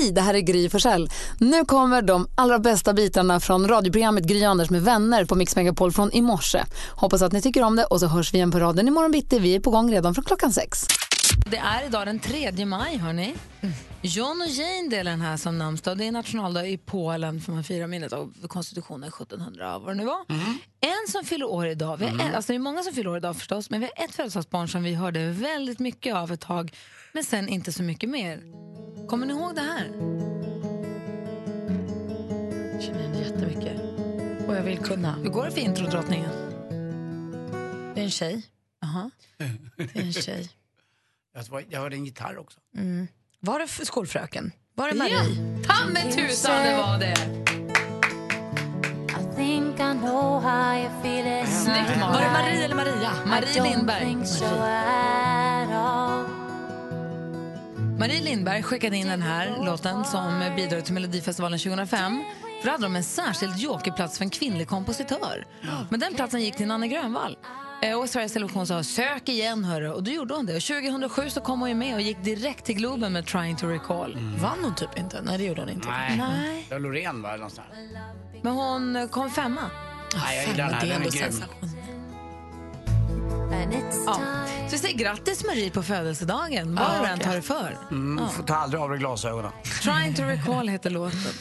Hej, det här är Gry Forssell. Nu kommer de allra bästa bitarna från radioprogrammet Gry Anders med vänner på Mix Megapol från i morse. Hoppas att ni tycker om det och så hörs vi igen på raden imorgon bitti. Vi är på gång redan från klockan sex. Det är idag den 3 maj, hörni. John och Jane delar den här som namnsdag. Det är nationaldag i Polen för man firar minnet av konstitutionen 1700 vad det nu var. Mm. En som fyller år idag, vi har en, alltså det är många som fyller år idag förstås, men vi har ett födelsedagsbarn som vi hörde väldigt mycket av ett tag, men sen inte så mycket mer. Kommer ni ihåg det här? Jag känner igen jättemycket. Och jag vill kunna. Hur går det för introdrottningen? Det är en tjej. Aha. Det är en tjej. Jag, jag hörde en gitarr också. Var det för skolfröken? Var det Marie? Ja, ta med tusan det var det! Snyggt Var det. Marie eller Maria? Marie Lindberg. Marie Lindberg skickade in den här låten som bidrag till Melodifestivalen 2005. För då hade de en särskild jokerplats för en kvinnlig kompositör. Men den platsen gick till Nanne Grönvall. Eh, Och Sveriges Television sa sök igen hörru. Och då gjorde hon det. Och 2007 så kom hon ju med och gick direkt till Globen med Trying to recall. Vann hon typ inte? Nej, det gjorde hon inte. Nej. Nej. Det var Loreen va? Någonstans. Men hon kom femma. Nej, jag gillar den här. Den är grym. Ja. Så vi säger grattis Marie på födelsedagen. Vad du än tar det för. Mm, får ta aldrig av dig glasögonen. Trying to recall heter låten.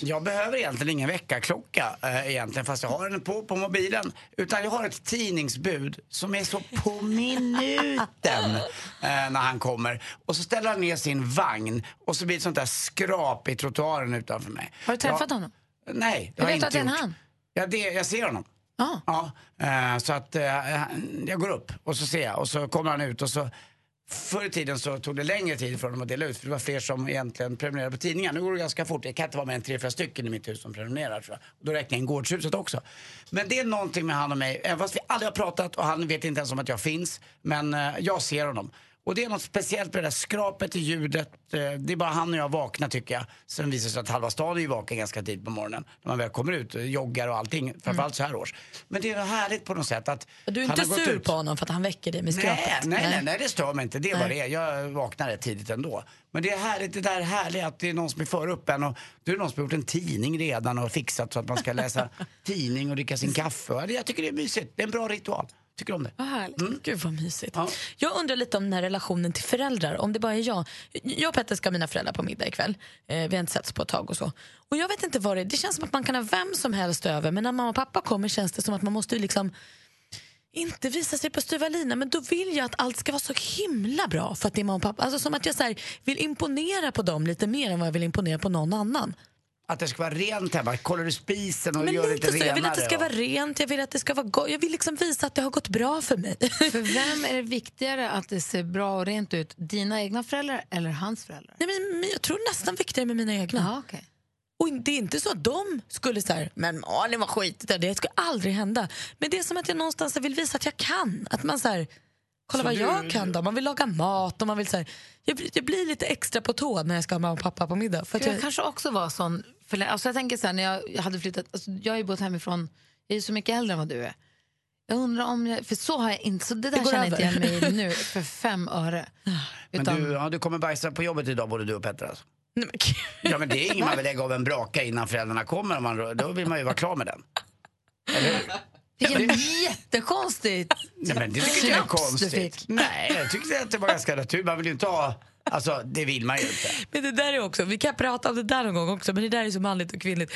Jag behöver egentligen ingen väckarklocka eh, egentligen fast jag har den på, på mobilen. Utan jag har ett tidningsbud som är så på minuten eh, när han kommer. Och så ställer han ner sin vagn och så blir det ett sånt där skrap i trottoaren utanför mig. Har du träffat ja, honom? Nej, det Hur har jag vet du inte att det är en han? Ja, det, jag ser honom. Ah. Ja, eh, så att eh, eh, jag går upp och så ser jag och så kommer han ut och så Förr i tiden så tog det längre tid för honom att dela ut för det var fler som egentligen prenumererade på tidningar. Nu går det ganska fort. Det kan inte vara mer än tre, fyra stycken i mitt hus som prenumererar tror jag. Och då räknar jag in gårdshuset också. Men det är någonting med han och mig, även fast vi aldrig har pratat och han vet inte ens om att jag finns. Men jag ser honom. Och det är något speciellt med det där skrapet i ljudet. Eh, det är bara han och jag vakna tycker jag. Sen visar det sig att halva stan är vaken ganska tidigt på morgonen. När man väl kommer ut och joggar och allting. Framförallt så här års. Men det är härligt på något sätt att Du är han inte sur ut. på honom för att han väcker dig med Nej, skrapet? nej, nej, nej, det stör mig inte. Det är vad Nej. det är. Jag vaknar rätt tidigt ändå. Men det är härligt, det där härliga att det är någon som är före upp en och då är det någon som har gjort en tidning redan och fixat så att man ska läsa tidning och dricka sin kaffe. Jag tycker det är mysigt. Det är en bra ritual. Tycker om det. Vad härligt. Gud vad mysigt. Ja. Jag undrar lite om den här relationen till föräldrar. Om det bara är jag. Jag och Petter ska ha mina föräldrar på middag ikväll. Eh, vi har inte setts på ett tag och så. Och jag vet inte vad det är. Det känns som att man kan ha vem som helst över. Men när mamma och pappa kommer känns det som att man måste liksom inte visa sig på styva linan, men då vill jag att allt ska vara så himla bra för att det är mamma och pappa. Alltså som att jag så vill imponera på dem lite mer än vad jag vill imponera på någon annan. Att det ska vara rent hemma. Kollar du spisen och Men gör det lite så, jag vill att det ska renare vara rent, jag vill att det ska vara gott. Jag vill liksom visa att det har gått bra för mig. För vem är det viktigare att det ser bra och rent ut? Dina egna föräldrar eller hans föräldrar? Nej, men, men jag tror nästan viktigare med mina egna. Ja, okej. Och det är inte så att de skulle säga men Malin var skitigt där. Det skulle aldrig hända. Men det är som att jag någonstans vill visa att jag kan. Att man så här, kolla Så vad du- jag kan då. Man vill laga mat och man vill så här, jag, blir- jag blir lite extra på tå när jag ska ha mamma och pappa på middag. För att Jag jag, kanske också var sån. För, alltså jag tänker så här, när jag, jag hade flyttat, alltså jag har ju bott hemifrån, jag är ju så mycket äldre än vad du är. Jag undrar om jag, för så har jag inte, så det där går känner jag inte igen mig nu för fem öre. Men Utan, du, ja, du kommer bajsa på jobbet idag både du och Petter alltså. nej, men, gud. Ja men det är ingen man vill lägga av en braka innan föräldrarna kommer. Om man, då vill man ju vara klar med den. Eller hur? vilken jättekonstigt Nej, men det tycker jag är konstigt. Nej, jag tyckte att det var ganska naturligt. Man vill ju inte ha... Alltså, det vill man ju inte. men det där är också, vi kan prata om det där någon gång också, men det där är så manligt och kvinnligt.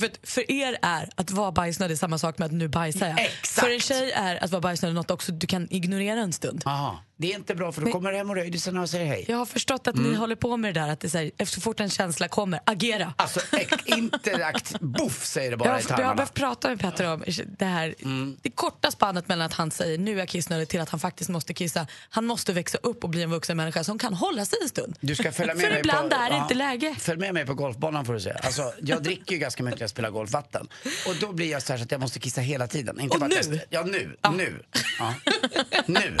För, för er är att vara bajsnödig samma sak med att nu bajsar jag. Exakt. För en tjej är att vara bajsnödig något också du kan ignorera en stund. Aha. Det är inte bra för då kommer hemorrojdisen och säger hej. Jag har förstått att ni håller på med det där, att det är så här, så fort en känsla kommer, agera. Alltså, ek- interakt... Boff säger det Jag bara har, i jag har tarmarna. behövt prata med Petter om det här det korta spannet mellan att han säger nu är jag kissnödig till att han faktiskt måste kissa. Han måste växa upp och bli en vuxen människa som kan hålla sig en stund. Du ska följa med För mig ibland på, är det inte läge. Följ med mig på golfbanan får du se. Alltså, jag dricker ju ganska mycket när jag spelar golfvatten. Och då blir jag så här så att jag måste kissa hela tiden. Inte Och bara nu? Jag, ja, nu. Nu. Ja. nu.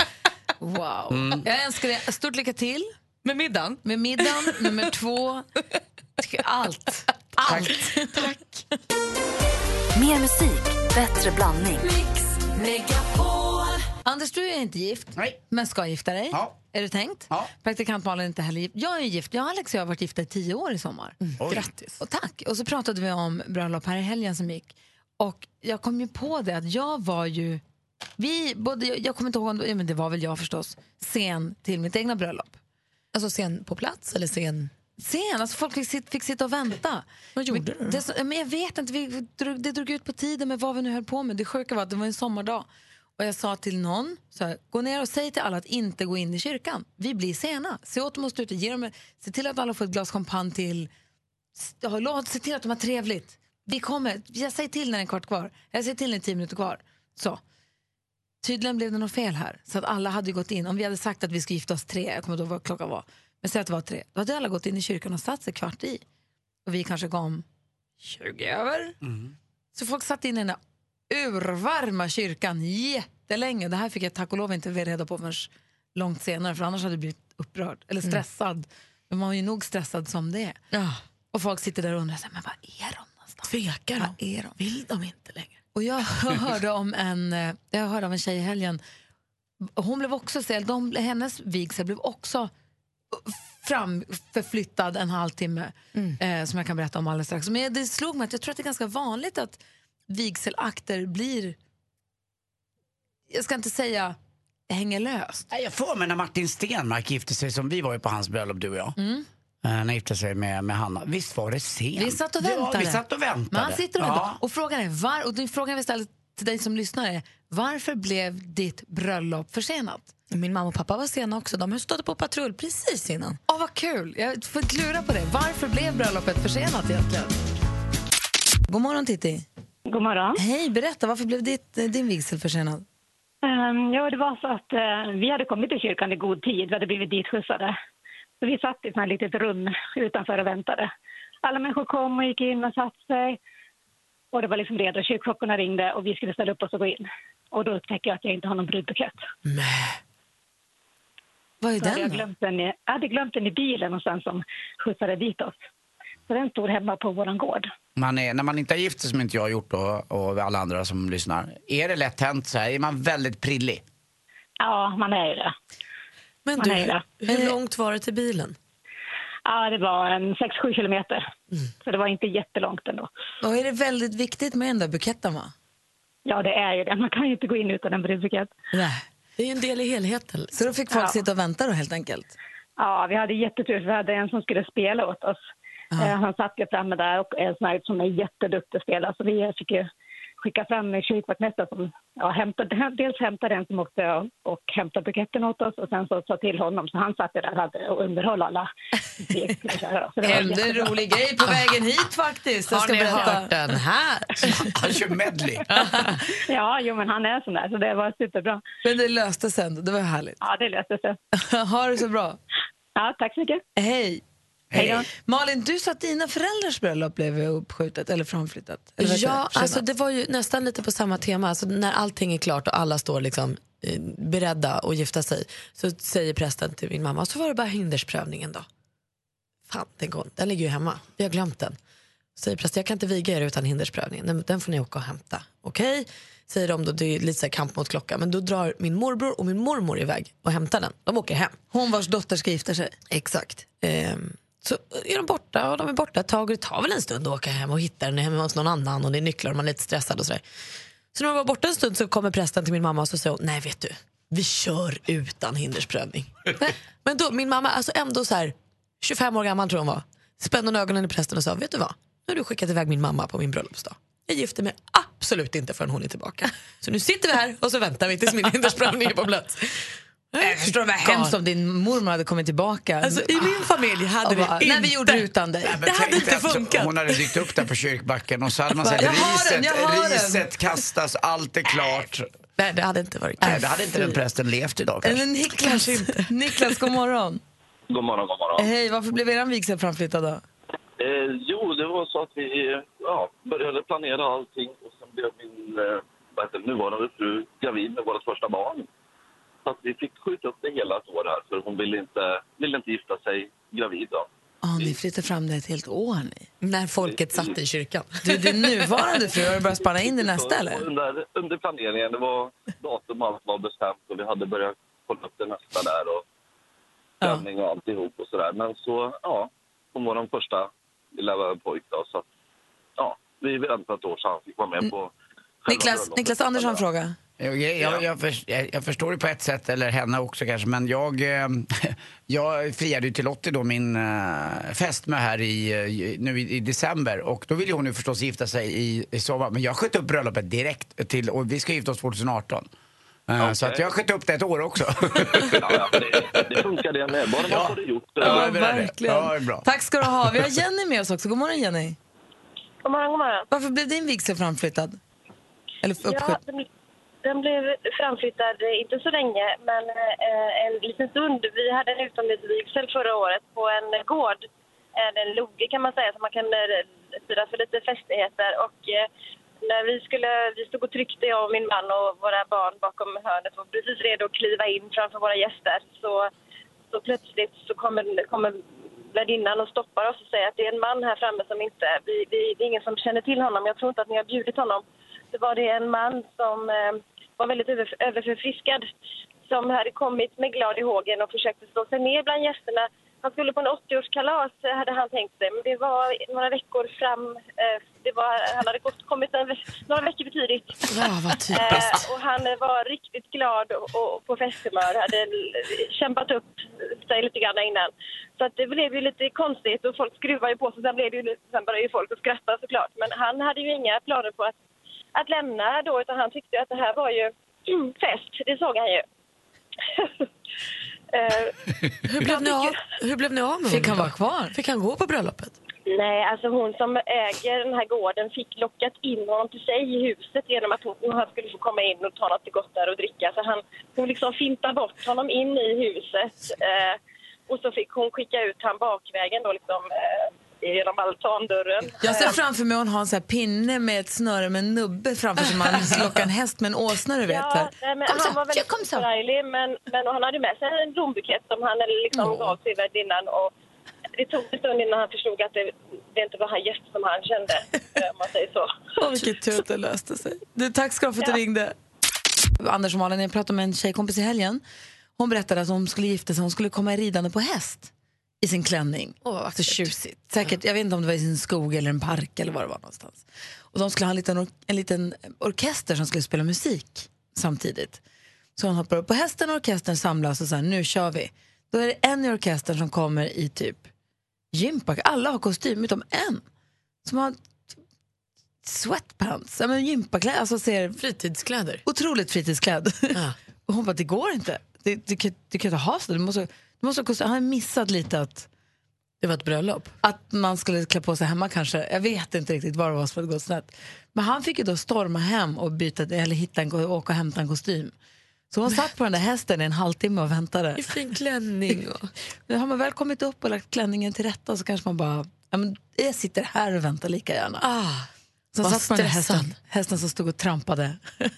Wow. Jag önskar dig stort lycka till Med middagen? med middagen, nummer två, allt. Allt. Tack. Mer musik, bättre blandning. Anders, du är inte gift, Nej. men ska gifta dig. Ja. Är det tänkt? Ja. Praktikant Malin är inte heller gift. Jag är gift. Jag och Alex och jag har varit gifta i tio år i sommar. Oj. Grattis. Och tack. Och så pratade vi om bröllop här i helgen som gick. Och jag kom ju på det att jag var ju, vi, både, jag, jag kommer inte ihåg, om det- ja, men det var väl jag förstås, sen till mitt egna bröllop. Alltså sen på plats eller sen... Sen, alltså folk fick, sit- fick sitta och vänta. Vad gjorde men, du? det, så- men jag vet inte, vi drog, det drog ut på tiden med vad vi nu höll på med. Det sjuka var att det var en sommardag. Och jag sa till någon, så här, gå ner och säg till alla att inte gå in i kyrkan. Vi blir sena. Se åt dem att stå ute, ge dem, se till att alla får ett glas champagne till. Ja, låt- Se till att de har trevligt. Vi kommer, jag säger till när det är en kvart kvar. Jag säger till när det är tio minuter kvar. Så. Tydligen blev det något fel här. Så att alla hade gått in. Om vi hade sagt att vi skulle gifta oss tre, jag kommer inte ihåg vad klockan var. Men säg att det var tre. Då hade alla gått in i kyrkan och satt sig kvart i. Och vi kanske kom 20 över. Så folk satt inne i den där urvarma kyrkan jättelänge. Det här fick jag tack och lov inte reda på förrän långt senare. För annars hade jag blivit upprörd. Eller stressad. Men man är ju nog stressad som det är. Ja. Och folk sitter där och undrar, men vad är de någonstans? Tvekar Vad de? är de? Vill de inte längre? Och jag hörde om en, eh, jag hörde av en tjej i helgen. Hon blev också ställd, de, hennes vigsel blev också framförflyttad en halvtimme. Eh, som jag kan berätta om alldeles strax. Men det slog mig att jag tror att det är ganska vanligt att vigselakter blir, jag ska inte säga hänger löst. Nej, Jag får mig när Martin Stenmark gifte sig, som vi var ju på hans bröllop du och jag. När han gifte sig med, med Hanna. Visst var det sent? Vi satt och Ja, väntade. vi satt och väntade. Man sitter och väntar. Ja. Och frågan är, var, och den frågan vi ställer till dig som lyssnar är, varför blev ditt bröllop försenat? Min mamma och pappa var sena också. De stod på patrull precis innan. Åh, vad kul! Jag får klura på det. Varför blev bröllopet försenat egentligen? God morgon, Titti. God morgon. Hej, berätta. Varför blev ditt, eh, din vigsel försenad? Um, ja, det var så att eh, vi hade kommit till kyrkan i god tid. Vi hade blivit ditskjutsade. Så vi satt i ett litet rum utanför och väntade. Alla människor kom och gick in och satte sig. Och det var liksom redo. Kyrkklockorna ringde och vi skulle ställa upp oss och gå in. Och då upptäcker jag att jag inte har någon brudbukett. Vad är Så hade jag, den glömt den i, jag hade glömt den i bilen och sen som skjutsade dit oss. Så den stod hemma på våran gård. Man är, när man inte har gift sig, som inte jag har gjort då, och alla andra som lyssnar. Är det lätt hänt så här? Är man väldigt prillig? Ja, man är ju det. Men du, hur långt var det till bilen? Ja, det var en 6-7 kilometer. Så det var inte jättelångt ändå. Och är det väldigt viktigt med den där buketten, va? Ja, det är ju det. Man kan ju inte gå in utan en brudbukett. Nej. Det är ju en del i helheten. liksom. Så då fick folk Ja. sitta och vänta då helt enkelt? Ja, vi hade jättetur. för Vi hade en som skulle spela åt oss. Eh, han satt ju framme där och är en sån här som är jätteduktig att spela. Så vi fick ju skicka fram en kyrkvaktmästare som ja, hämtade, dels hämtade den som åkte och, och hämtade buketten åt oss och sen så sa till honom. Så han satt där och hade och underhöll alla. Hände en rolig grej på vägen hit faktiskt. Jag ska berätta. den här? Han kör medley. Ja, jo, men han är sån där så det var superbra. Men det löste sig ändå. Det var härligt. Ja, det löste sig. ha det så bra. Ja, tack så mycket. Hej. Hej. Malin, du sa att dina föräldrars bröllop blev uppskjutet eller framflyttat. Eller Ja, det? alltså det var ju nästan lite på samma tema. Alltså när allting är klart och alla står liksom eh, beredda att gifta sig så säger prästen till min mamma, så var det bara hindersprövningen då. Fan, tänker hon, den ligger ju hemma. Vi har glömt den. Säger prästen, jag kan inte viga er utan hindersprövningen. Den, den får ni åka och hämta. Okej, säger de då, det är lite så här kamp mot klockan. Men då drar min morbror och min mormor iväg och hämtar den. De åker hem. Hon vars dotter ska gifta sig. Exakt. Ehm, så är de borta och de är borta ett tag och det tar väl en stund att åka hem och hitta den hemma hos någon annan och det är nycklar och man är lite stressad och sådär. Så när de var borta en stund så kommer prästen till min mamma och så säger hon, nej vet du, vi kör utan hindersprövning. Men då, min mamma, alltså ändå så här, 25 år gammal tror hon var, spände hon ögonen i prästen och sa, vet du vad, nu har du skickat iväg min mamma på min bröllopsdag. Jag gifter mig absolut inte förrän hon är tillbaka. Så nu sitter vi här och så väntar vi tills min hindersprövning är på plats. Jag förstår det var hemskt om din mormor hade kommit tillbaka. Alltså, I min familj hade vi bara, inte... Nej, vi gjorde det utan dig. Men Det hade inte funkat. Hon hade dykt upp där på kyrkbacken och så hade man sagt riset, jag har den." riset kastas, allt är klart. Nej, det hade inte varit kul. Nej, då hade inte den prästen levt idag kanske. Eller Niklas, Niklas, god morgon. God morgon, god morgon. Hej, varför blev er vigsel framflyttad då? Eh, jo, det var så att vi ja, började planera allting och sen blev min eh, vad heter det, nuvarande fru gravid med vårt första barn. Så att vi fick skjuta upp det hela ett år här för hon ville inte, ville inte gifta sig gravid då. Ja, ni flyttar fram det ett helt år ni. När folket satt i kyrkan. Du, din nuvarande fru, har du börjat spana in i nästa eller? Under, under planeringen, det var datum allt var bestämt och vi hade börjat kolla upp det nästa där och stämning och alltihop och sådär. Men så, ja, hon var den första lilla pojk då så att, ja, vi väntade ett år så han fick vara med på Niklas. Niklas har en fråga. Jag, jag, jag, jag, förs- jag, jag förstår det på ett sätt, eller henne också kanske, men jag, eh, jag friade ju till Lottie då, min eh, fästmö här i, eh, nu i, i december och då ville hon ju förstås gifta sig i, i sommar. Men jag sköt upp bröllopet direkt till, och vi ska gifta oss 2018. Eh, Så att jag sköt upp det ett år också. Ja, ja, det, det funkar det med, bara man får det gjort. Ja, Ja, verkligen. Ja, det är bra. Tack ska du ha. Vi har Jenny med oss också. God morgon Jenny. God morgon, god morgon. Varför blev din vigsel framflyttad? Eller Ja, uppskjuten? Den, blev framflyttad, eh, inte så länge, men eh, en liten stund. Vi hade en utomhusvigsel förra året på en gård, en en loge kan man säga, så man kan eh, fira för lite festligheter. Och eh, när vi skulle, vi stod och tryckte, jag och min man och våra barn bakom hörnet och var precis redo att kliva in framför våra gäster. Så, så plötsligt så kommer, kommer värdinnan och stoppar oss och säger att det är en man här framme som inte, vi, vi, det är ingen som känner till honom. Jag tror inte att ni har bjudit honom. Så var det en man som eh, var väldigt över, överförfriskad som hade kommit med glad i hågen och försökte slå sig ner bland gästerna. Han skulle på en 80-årskalas eh, hade han tänkt sig, men det var några veckor fram. Eh, det var, han hade kommit en, några veckor för tidigt. Ja, vad typiskt. Eh, och han var riktigt glad och, och på festhumör. Hade kämpat upp sig lite grann innan. Så att det blev ju lite konstigt och folk skruvade ju på sig. Sen, blev det ju, sen började ju folk att skratta såklart. Men han hade ju inga planer på att, att lämna då utan han tyckte att det här var ju fest. Det såg han ju. Eh, Hur blev, ni av, hur blev ni av med Fick han honom vara då? kvar? Fick han gå på bröllopet? Nej, alltså hon som äger den här gården fick lockat in honom till sig i huset genom att hon, han skulle få komma in och ta något gott där och dricka. Så han, hon liksom fintade bort honom in i huset eh, och så fick hon skicka ut han bakvägen då liksom eh, genom altandörren. Jag ser framför mig hon har en sån pinne med ett snöre med en nubbe framför sig. Man lockar en häst med en åsna, du vet. Ja, nej, men Kom han så, var ja, väldigt kom så. förarglig men, men han hade med sig en blombukett som han liksom gav till värdinnan och det tog en stund innan han förstod att det, det inte var han gäst som han kände, eh, om man säger så. Åh, vilket tur att det löste sig. Du, tack ska du för att du Ja. ringde. Anders och Malin, jag pratade med en tjejkompis i helgen. Hon berättade att hon skulle gifta sig. Hon skulle komma ridande på häst i sin klänning. Åh, så tjusigt. Säkert, jag vet inte om det var i sin skog eller en park eller var det var någonstans. Och de skulle ha en liten, en liten orkester som skulle spela musik samtidigt. Så hon hoppar upp på hästen och orkestern samlas och så här, nu kör vi. Då är det en i orkestern som kommer i typ gympa. Alla har kostym utom en som har sweatpants, ja, men gympakläder, alltså ser Fritidskläder. otroligt fritidsklädd. Och hon bara, det går inte. Det, du, kan, du kan inte ha så. Du måste, du måste. Han har missat lite att, Det var ett bröllop. att man skulle klä på sig hemma kanske. Jag vet inte riktigt vad det var som hade gått snett. Men han fick ju då storma hem och byta, eller hitta en, åka och hämta en kostym. Så hon satt på den där hästen i en halvtimme och väntade. I fin klänning. Och... Men har man väl kommit upp och lagt klänningen till rätta så kanske man bara, ja, men jag sitter här och väntar lika gärna. Ah, Så satt på den där hästen, hästen som stod och trampade.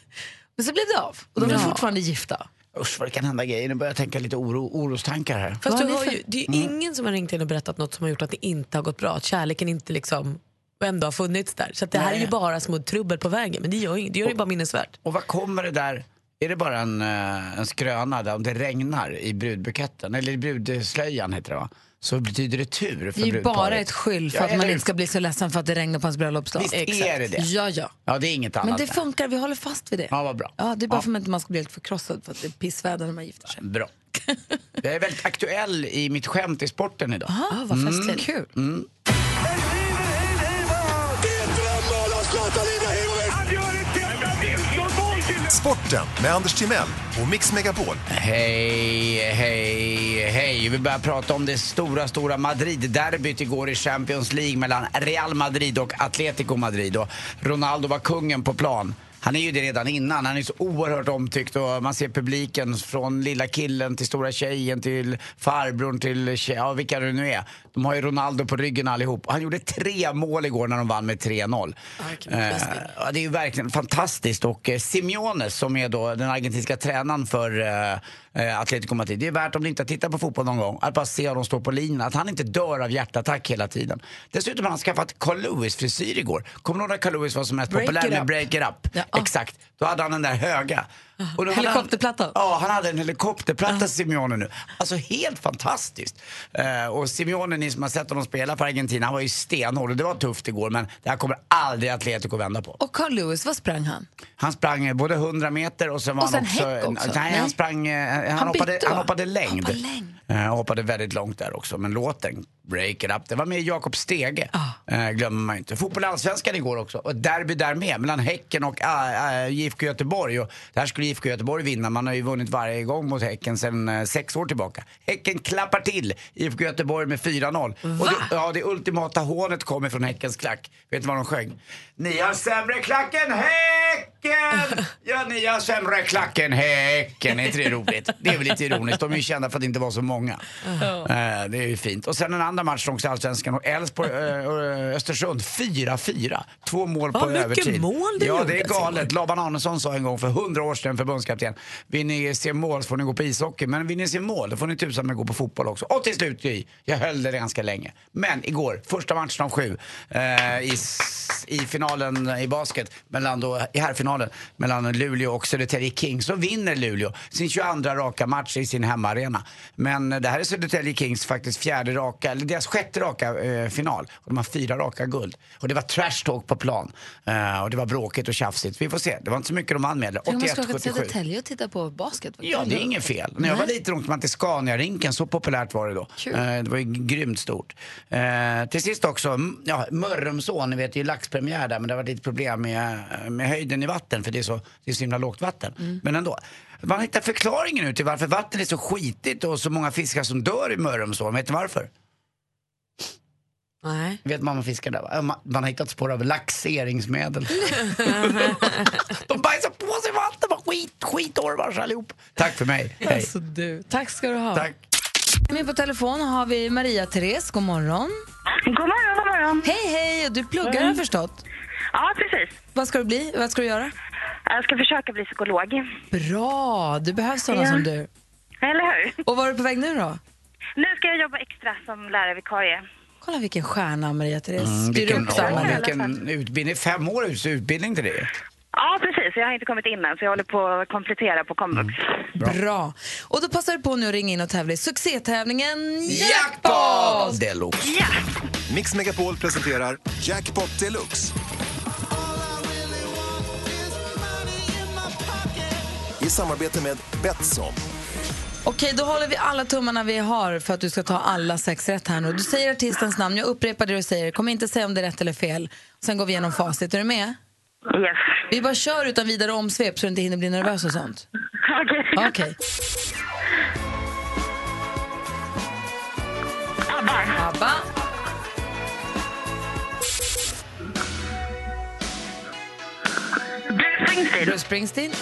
Men så blev det av och de är Ja. fortfarande gifta. Usch vad det kan hända grejer. Nu börjar jag tänka lite oro, orostankar här. Fast du har ju, det är ju ingen som har ringt in och berättat något som har gjort att det inte har gått bra. Att kärleken inte liksom ändå har funnits där. Så att det här är ju Nej. bara små trubbel på vägen. Men det gör, ju- det gör det ju bara minnesvärt. Och vad kommer det där? Är det bara en, eh, en skröna där om det regnar i brudbuketten, eller i brudslöjan heter det va? Så betyder det tur för Det är ju bara ett skyll för Ja, att man eller inte ska bli så ledsen för att det regnar på hans bröllopsdag. Visst är det det? Ja, ja. Ja, det är inget Men annat. det där. funkar, vi håller fast vid det. Ja, vad bra. Ja, det är bara Ja. för att man inte ska bli helt förkrossad för att det är pissväder när man gifter sig. Bra. Jag är väldigt aktuell i mitt skämt i sporten idag. Ah, vad festligt. Kul. Sporten med Anders Timell och Mix Megapol. Hej, hej, hej. Vi börjar prata om det stora, stora Madrid-derbyt igår i Champions League mellan Real Madrid och Atletico Madrid. Och Ronaldo var kungen på plan. Han är ju det redan innan. Han är så oerhört omtyckt och man ser publiken från lilla killen till stora tjejen till farbrorn till tjej, ja, vilka det nu är. De har ju Ronaldo på ryggen allihop. Han gjorde tre mål igår när de vann med 3-0. vilken utklassning. Eh, Ja, det är ju verkligen fantastiskt och eh, Simeone som är då den argentinska tränaren för eh, eh, Atletico Madrid. Det är värt om ni inte har tittat på fotboll någon gång, att bara se honom stå på linjen, att han inte dör av hjärtattack hela tiden. Dessutom har han skaffat Carl Lewis-frisyr igår. Kommer du ihåg när Carl Lewis var som mest Break populär med. Break It Up? Ja. Exakt. Då hade han den där höga. Och då hade Helikopterplattan? Han, ja, han hade en helikopterplatta Simeone nu. Alltså helt fantastiskt. Eh, och Simeone, ni som har sett honom spela för Argentina, han var ju stenhård det var tufft igår men det här kommer aldrig Atletico vända på. Och Carl Lewis, vad sprang han? Han sprang eh, både 100 meter och sen var Och sen han också... också? Nej, Nej. han sprang... eh, Han, Han hoppade, han hoppade längd. Hoppade längd. Och hoppade väldigt långt där också. Men låten, Break It Up, det var med Jakob Stege. Ah. Eh, glömmer man inte. Fotboll Allsvenskan igår också. Och derby där med, mellan Häcken och äh, äh, IFK Göteborg. Och där skulle IFK Göteborg vinna. Man har ju vunnit varje gång mot Häcken sedan eh, sex år tillbaka. Häcken klappar till IFK Göteborg med 4-0. Och det, ja, det ultimata hånet kommer från Häckens klack. Vet du vad de sjöng? Ni har sämre klack än Häcken! Ja, ni har sämre klack än Häcken. Är inte det roligt? Det är väl lite ironiskt. De är ju kända för att inte vara så många. Eh, det är ju fint. Och sen en andra match i Allsvenskan. Och Elfsborg, eh, eh, Östersund 4-4. Två mål på Vad mycket övertid. mål det Ja, det är galet. Laban Arnesson sa en gång för 100 år sedan, förbundskapten. Vill ni se mål så får ni gå på ishockey. Men vill ni se mål, då får ni tusan med gå på fotboll också. Och till slut, jag höll det ganska länge. Men igår, första matchen av sju eh, i, i finalen i basket, mellan då, i herrfinalen mellan Luleå och Södertälje Kings, så vinner Luleå sin 22 raka match i sin hemmaarena. Men det här är Södertälje Kings faktiskt fjärde raka, eller deras sjätte raka eh, final. Och de har fyra raka guld. Och det var trash talk på plan. Eh, och det var bråkigt och tjafsigt. Vi får se. Det var inte så mycket de anmälde. Jag måste åka till 81-77. Södertälje och titta på basket. Ja, det är inget fel. När jag var liten åkte man till Scania-rinken, så populärt var det då. Eh, det var ju grymt stort. Eh, till sist också, ja, Mörrumsån, ni vet det är ju laxpremiär där men det varit lite problem med, med höjden i vatten för det är så, det är så himla lågt vatten. Mm. Men ändå. Man hittar förklaringen nu till varför vatten är så skitigt och så många fiskar som dör i Mörrumsån. Vet ni varför? Nej. Vet man man fiskar där Man, man har hittat spår av laxeringsmedel. De bajsar på sig vatten, bara skit, skitormar allihop. Tack för mig, hej. Alltså du, tack ska du ha. Tack. Med på telefon har vi Maria-Therese, god morgon. God morgon, god morgon. Hej hej, du pluggar har jag förstått. Ja, precis. Vad ska du bli? Vad ska du göra? Jag ska försöka bli psykolog. Bra, det behövs sådana Ja. som du. Eller hur? Och var är du på väg nu då? Nu ska jag jobba extra som lärarvikarie. Kolla vilken stjärna Maria-Therese. Mm, Styr vilken, upp samhället. vilken utbildning. Fem år utbildning till det. Ja, precis. Jag har inte kommit in än, så jag håller på att komplettera på komvux. Bra. Och då passar du på nu att ringa in och tävla i succétävlingen Jackpot! Deluxe. Ja! Mix Megapol presenterar Jackpot Deluxe. I samarbete med Betsson. Okej, då håller vi alla tummarna vi har för att du ska ta alla sex rätt här nu. Du säger artistens namn, jag upprepar det du säger. Kom inte säga om det är rätt eller fel. Sen går vi igenom facit. Är du med? Yes. Vi bara kör utan vidare omsvep så du inte hinner bli nervös och sånt. Okej. Okej. ABBA. ABBA. Bruce Springsteen. Bruce Springsteen.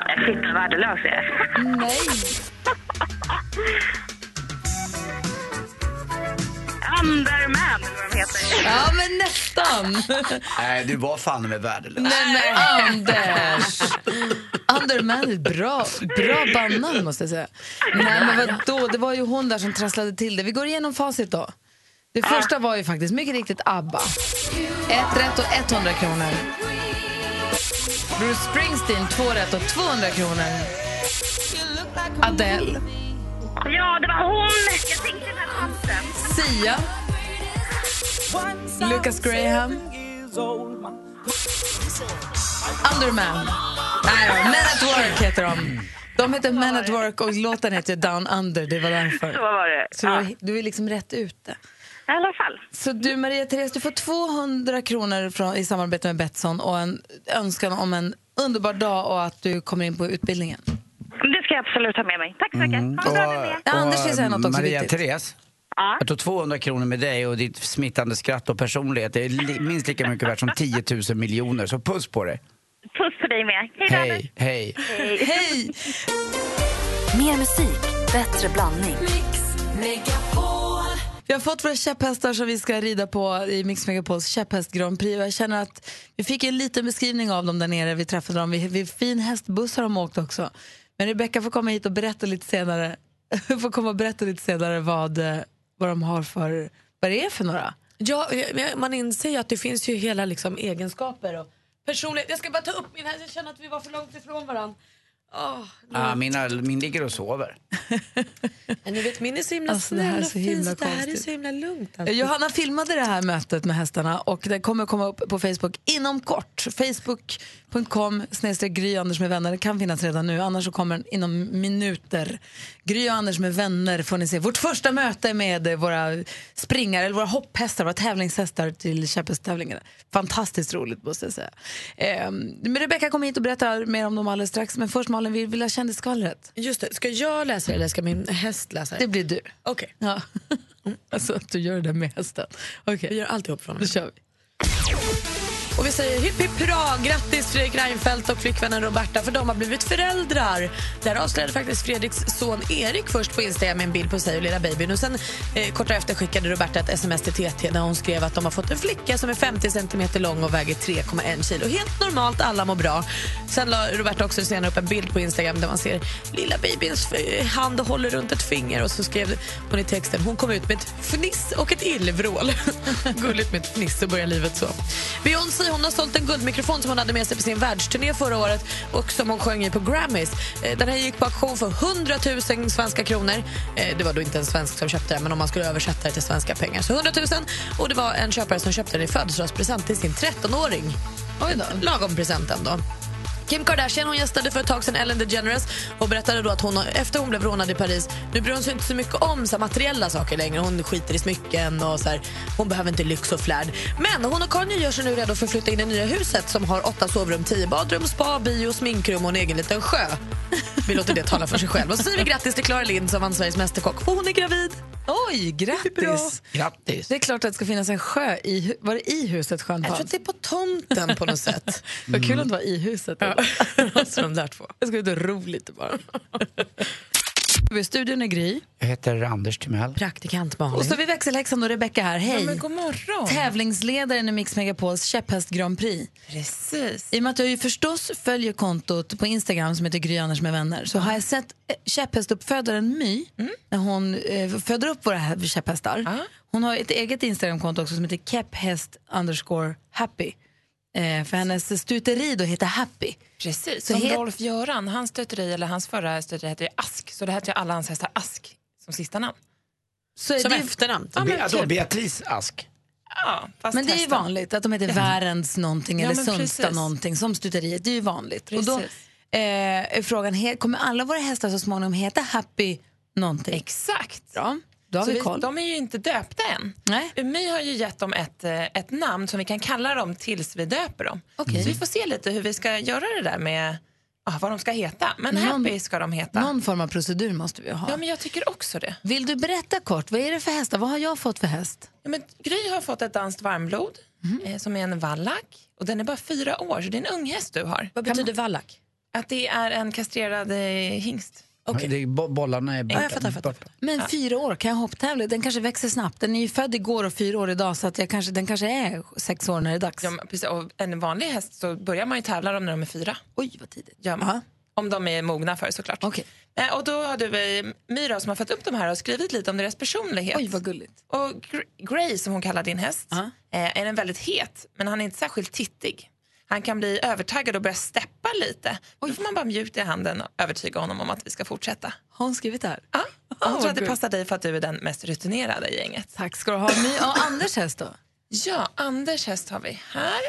Jag är helt värdelös jag är. Nej. Underman, eller vad de heter. Ja, men nästan. Nej, du var fan med värdelös. Nej, men Anders! Underman är bra, bra bandnamn måste jag säga. Nej, men vadå? Det var ju hon där som trasslade till det. Vi går igenom facit då. Det första var ju faktiskt mycket riktigt ABBA. Ett rätt och 100 kronor. Bruce Springsteen, två rätt och 200 kronor. Adele, Ja, det var hon! Jag tänkte den här chansen. Sia, Lucas Graham, Underman. Nej Men at Work heter de. De heter Men at Work och låten heter Down Under, det var därför. Så var det. Så du, du är liksom rätt ute. I alla fall. Så du Maria-Therese, du får 200 kronor från, i samarbete med Betsson och en önskan om en underbar dag och att du kommer in på utbildningen. Det ska jag absolut ha med mig. Tack så mycket. Mm. Ha en bra dag. Ja, Anders vill säga något också Maria viktigt. Therese, Ja. jag tog 200 kronor med dig och ditt smittande skratt och personlighet. Det är li- minst lika mycket värt som 10 000 miljoner, så puss på dig. Puss på dig med. Hej Anders. Hej, hej. Hej! Mer musik, bättre blandning. Vi har fått våra käpphästar som vi ska rida på i Mix Megapols käpphäst Grand Prix. Jag känner att vi fick en liten beskrivning av dem där nere. Vi träffade dem. Vi, vi fin hästbuss har de åkt också. Men Rebecca får komma hit och berätta lite senare, får komma och berätta lite senare vad, eh, vad de har för, vad det är för några. Ja, man inser ju att det finns ju hela liksom, egenskaper och personlighet. Jag ska bara ta upp min här, jag känner att vi var för långt ifrån varandra. Oh, Ah, mina, min ligger och sover. ni vet, min är så himla Alltså, det här snäll är och så himla fin så det här är så himla lugnt. Alltså. Johanna filmade det här mötet med hästarna och det kommer komma upp på Facebook inom kort. Facebook.com Gry Anders med vänner. Det kan finnas redan nu, annars så kommer den inom minuter. Gry och Anders med vänner får ni se. Vårt första möte med våra springare, eller våra hopphästar, våra tävlingshästar till käpphästtävlingarna. Fantastiskt roligt måste jag säga. Eh, Rebecka kommer hit och berättar mer om dem alldeles strax. Men först Malin, vi vill ha kändisskvallret. Just det, ska jag läsa det eller ska min häst läsa det? Det blir du. Okej, Ja. alltså att du gör det där med hästen. Okej, vi gör alltihop från då nu. kör vi. Och vi säger hipp hipp hurra, grattis Fredrik Reinfeldt och flickvännen Roberta för de har blivit föräldrar. Det här avslöjade faktiskt Fredriks son Erik först på Instagram med en bild på sig och lilla babyn och sen eh, kort efter skickade Roberta ett sms till TT där hon skrev att de har fått en flicka som är 50 centimeter lång och väger 3,1 kilo. Helt normalt, alla mår bra. Sen la Roberta också senare upp en bild på Instagram där man ser lilla babyns hand och håller runt ett finger och så skrev hon i texten hon kom ut med ett fniss och ett illvrål. Gulligt med ett fniss och börjar livet så. Beyoncé hon har sålt en guldmikrofon som hon hade med sig på sin världsturné förra året och som hon sjöng i på Grammys. Eh, Den här gick på auktion för 100 000 svenska kronor. Eh, Det var då inte en svensk som köpte den, men om man skulle översätta det till svenska pengar så 100 000. Och det var en köpare som köpte den i födelsedagspresent till sin 13-åring. Oj då. Lagom presenten då. Kim Kardashian hon gästade för ett tag sedan Ellen DeGeneres och berättade då att hon efter hon blev rånad i Paris nu bryr hon sig inte så mycket om så här, materiella saker längre. Hon skiter i smycken och så här, hon behöver inte lyx och flärd. Men hon och Kanye gör sig nu redo för att flytta in i det nya huset som har åtta sovrum, tio badrum, spa, bio, sminkrum och en egen liten sjö. Vi låter det tala för sig själv. Och så säger vi grattis till Clara Lind som vann Sveriges Mästerkock för hon är gravid. Oj, grattis! Grattis. Det är klart att det ska finnas en sjö i, var det i huset sjön Jag tror att det är på tomten på något sätt. Vad kul om det var i huset. Måste de där två. Jag ska ut och ro lite bara. Vi är i studion är Gry. Jag heter Anders Timell. Praktikant Malin. Och så har vi växelhäxan och Rebecca här. Hej! Men god morgon. Tävlingsledaren i Mix Megapols käpphäst Grand Prix. Precis. I och med att jag ju förstås följer kontot på Instagram som heter Gry Anders med vänner så har jag sett eh, käpphästuppfödaren My när hon eh, föder upp våra här käpphästar. Hon har ett eget Instagramkonto också som heter kepphäst underscore happy. Eh, för hennes stuteri då heter Happy. Precis. Så Som het- Rolf Göran, hans stöteri, eller hans förra stöteri heter ju Ask. Så det heter ju alla hans hästar Ask som sista namn. Så är Som det, efternamn. Ja, men, typ. Beatrice Ask. ja, fast men det är ju vanligt att de heter Värends någonting Ja, eller Sundsta precis. någonting som stuteriet. Det är ju vanligt. Och då Precis. eh, är frågan, kommer alla våra hästar så småningom heta Happy någonting? Exakt. Bra, då har vi vi, koll. de är ju inte döpta än. Nej. My har ju gett dem ett, eh, ett namn som vi kan kalla dem tills vi döper dem. Okej. Så vi får se lite hur vi ska göra det där med ah, vad de ska heta. Men Någon- Happy ska de heta. Någon form av procedur måste vi ha. Ja, men jag tycker också det. Vill du berätta kort, vad är det för hästar? Vad har jag fått för häst? Ja, men Gry har fått ett danskt varmblod Mhm. eh, som är en vallack. Och den är bara fyra år, så det är en ung häst du har. Vad betyder vallack? Att det är en kastrerad eh, hingst. Det är, bo- bollarna är borta. jag fattar, fattar. borta. Men fyra år, kan jag hopptävla? Den kanske växer snabbt. Den är ju född igår och fyra år idag så att jag kanske, den kanske är sex år när det är dags. Ja, precis, och en vanlig häst så börjar man ju tävla dem när de är fyra. Oj, vad tidigt. Gör man. Om de är mogna för såklart. Okej. Eh, och då har du eh, Myra som har fått upp de här och skrivit lite om deras personlighet. Oj, vad gulligt. Och Gr- Gray som hon kallar din häst Ja. eh, är en väldigt het men han är inte särskilt tittig. Han kan bli övertaggad och börja steppa lite. Då får man bara mjukt i handen och övertyga honom om att vi ska fortsätta. Har hon skrivit det här? Ja. Och hon vad tror att det passar dig för att du är den mest rutinerade i gänget. Tack ska du ha. My och Anders häst då? Ja, Anders häst har vi här.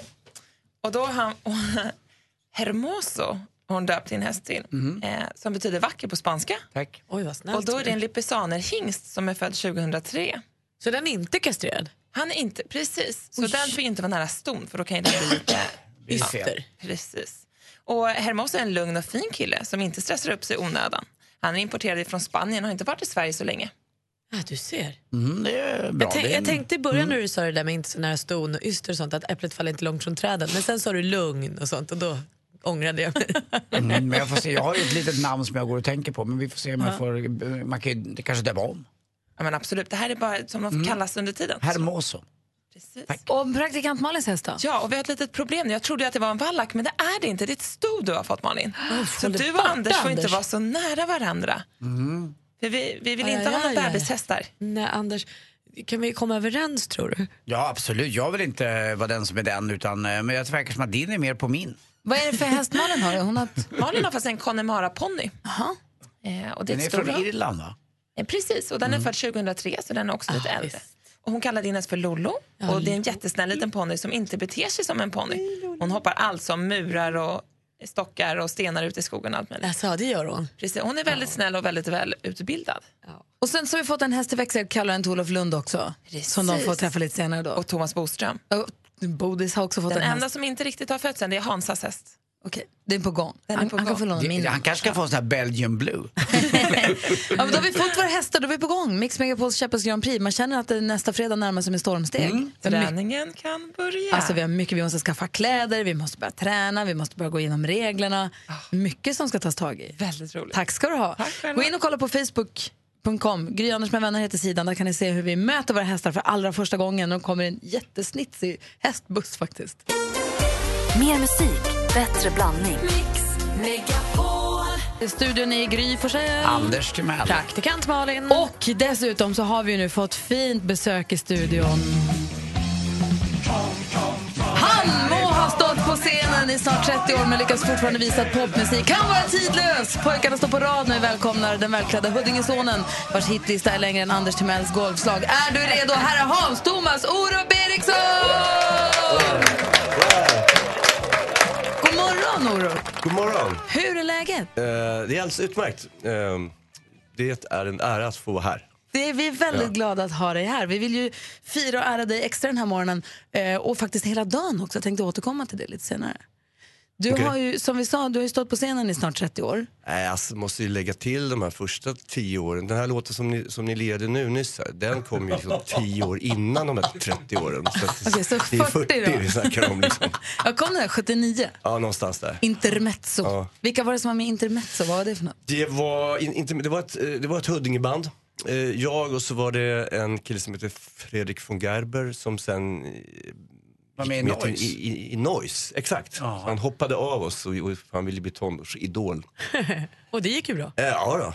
Och då har han Hermoso har hon döpt sin häst till. Eh, som betyder vacker på spanska. Tack. Oj, vad snällt. Och då är det en lipisaner-hingst som är född 2003. Så den är inte kastrerad? Han är inte, precis. Så den får inte vara nära ston för då kan ju den bli lite Fel. Precis. Och Hermoso är en lugn och fin kille som inte stressar upp sig i onödan. Han är importerad från Spanien och har inte varit i Sverige så länge. Ja, du ser. Mm, det är bra. Jag, tänk, jag tänkte i början när du sa det där med inte så nära ston och yster och sånt att äpplet faller inte långt från träden. Men sen sa du lugn och sånt och då ångrade jag mig. Mm, men jag får se, jag har ju ett litet namn som jag går och tänker på men vi får se om jag Ja. får, man kan ju det kanske döma om. Ja, men absolut, det här är bara som de Mm. kallas under tiden. Hermoso. Och praktikant Malins häst då? Ja, och vi har ett litet problem. Jag trodde att det var en vallack, men det är det inte. Det är ett sto du har fått, Malin. Så håller du och borta, Anders får inte Anders. vara så nära varandra. För vi, vi vill Aj, inte aj, ha någon aj, aj. bebishäst där. Nej, Anders, kan vi komma överens tror du? Ja absolut, jag vill inte vara den som är den utan eh, men jag verkar som att din är mer på min. Vad är det för häst Malin har? Hon har... Malin har fast en Connemara-ponny. Eh, Den är ett från. Irland va? Eh, Precis, och den är född 2003 så den är också lite äldre. Och hon kallar din häst för Lollo och det är en jättesnäll liten ponny som inte beter sig som en ponny. Hon hoppar allt som murar och stockar och stenar ute i skogen allt möjligt. Alltså, det gör hon. Precis, hon är väldigt snäll och väldigt väl utbildad. Och sen så har vi fått en häst i växel, Caroline till Olof Lund också. Som de får träffa lite senare då. Och Thomas Boström. Och Bodis har också fått Den en enda häst. som inte riktigt har fötts än det är Hansas häst. Okej, det är på gång. Den är han, på han kan gång. få låna min. Han kanske ska få en sån här Belgian blue. Ja, men då har vi fått våra hästar, då är vi på gång. Mix Megapols Champions Grand Prix. Man känner att det nästa fredag närmar sig med stormsteg. Mm. Träningen kan börja. Alltså vi har mycket, vi måste skaffa kläder, vi måste börja träna, vi måste börja gå igenom reglerna. Mycket som ska tas tag i. Väldigt roligt. Tack ska du ha. Gå in och kolla på Facebook.com. Gry Anders med vänner heter sidan. Där kan ni se hur vi möter våra hästar för allra första gången. De kommer i en jättesnitsig hästbuss faktiskt. Mer musik, bättre blandning. Studion är i Gry Forssell. Anders Timell. Praktikant Malin. Och dessutom så har vi nu fått fint besök i studion. Han må ha stått på scenen i snart 30 år men lyckas fortfarande visa att popmusik kan vara tidlös. Pojkarna står på rad när vi välkomnar den välklädda Huddingesonen vars hitlista är längre än Anders Timells golfslag. Är du redo, herre Hans Thomas Orup Eriksson? God morgon, Orup. God morgon. Hur är läget? Eh, det är alldeles utmärkt. Eh, det är en ära att få vara här. Det är, vi är väldigt Ja. glada att ha dig här. Vi vill ju fira och ära dig extra den här morgonen eh, och faktiskt hela dagen också. Jag tänkte återkomma till det lite senare. Du Okej. har ju, som vi sa, du har ju stått på scenen i snart 30 år. Nej, alltså, måste ju lägga till de här första tio åren. Den här låten som ni, som ni lirade nu nyss, här, den kom ju liksom år innan de här 30 åren. Så, att, Okej, så det är 40 då? vi snackar om. Liksom. Jag kom där 79. Ja, någonstans där. Intermezzo. Ja. Vilka var det som var med i Intermezzo? Vad var det för något? Det var, in, inte, det var ett, eh, det var ett Huddingeband. Eh, Jag och så var det en kille som heter Fredrik von Gerber som sen eh, Var med i Noise. I, i, i Noise, exakt. Så han hoppade av oss och, och han ville bli tonårsidol. Och det gick ju bra. Eh, Ja då.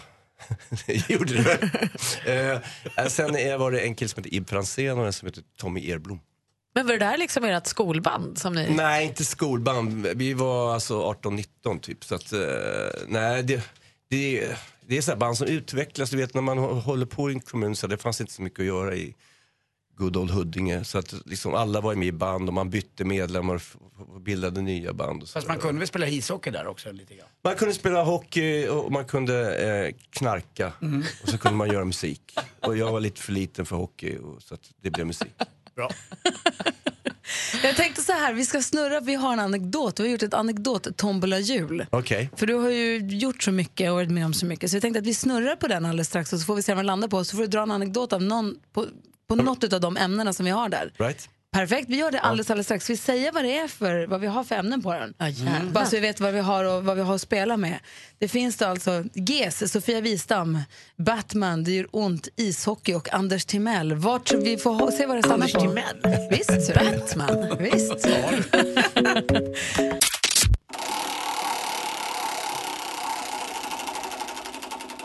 det gjorde det väl. eh, sen är- var det en kille som heter Ib Franzén och en som heter Tommy Erblom. Men var det där liksom ert skolband? Som ni... Nej, inte skolband. Vi var alltså 18-19 typ. Så att, eh, nej, det, det, det är så här band som utvecklas. Du vet när man hå- håller på i en kommun så det fanns inte så mycket att göra i good old Huddinge. Så att liksom alla var med i band och man bytte medlemmar och bildade nya band. Och så. Fast man kunde väl spela ishockey där också lite grann? Man kunde spela hockey och man kunde eh, knarka och så kunde man göra musik. Och jag var lite för liten för hockey och, så att det blev musik. Bra. Jag tänkte så här, vi ska snurra, vi har en anekdot. Vi har gjort ett anekdot-tombola-jul. Okej. För du har ju gjort så mycket och varit med om så mycket. Så vi tänkte att vi snurrar på den alldeles strax och så får vi se vad den landar på. Så får du dra en anekdot av någon, på, på något av de ämnena som vi har där. Right? Perfekt, vi gör det alldeles, alldeles strax. Ska vi säga vad det är för, vad vi har för ämnen på den? gärna. Bara så vi vet vad vi har och vad vi har att spela med. Det finns då alltså GES, Sofia Wistam, Batman, Det gör ont, ishockey och Anders Timell. Vart vi får ha, se vad det stannar Anders på. Timell? Visst, så Batman. Visst.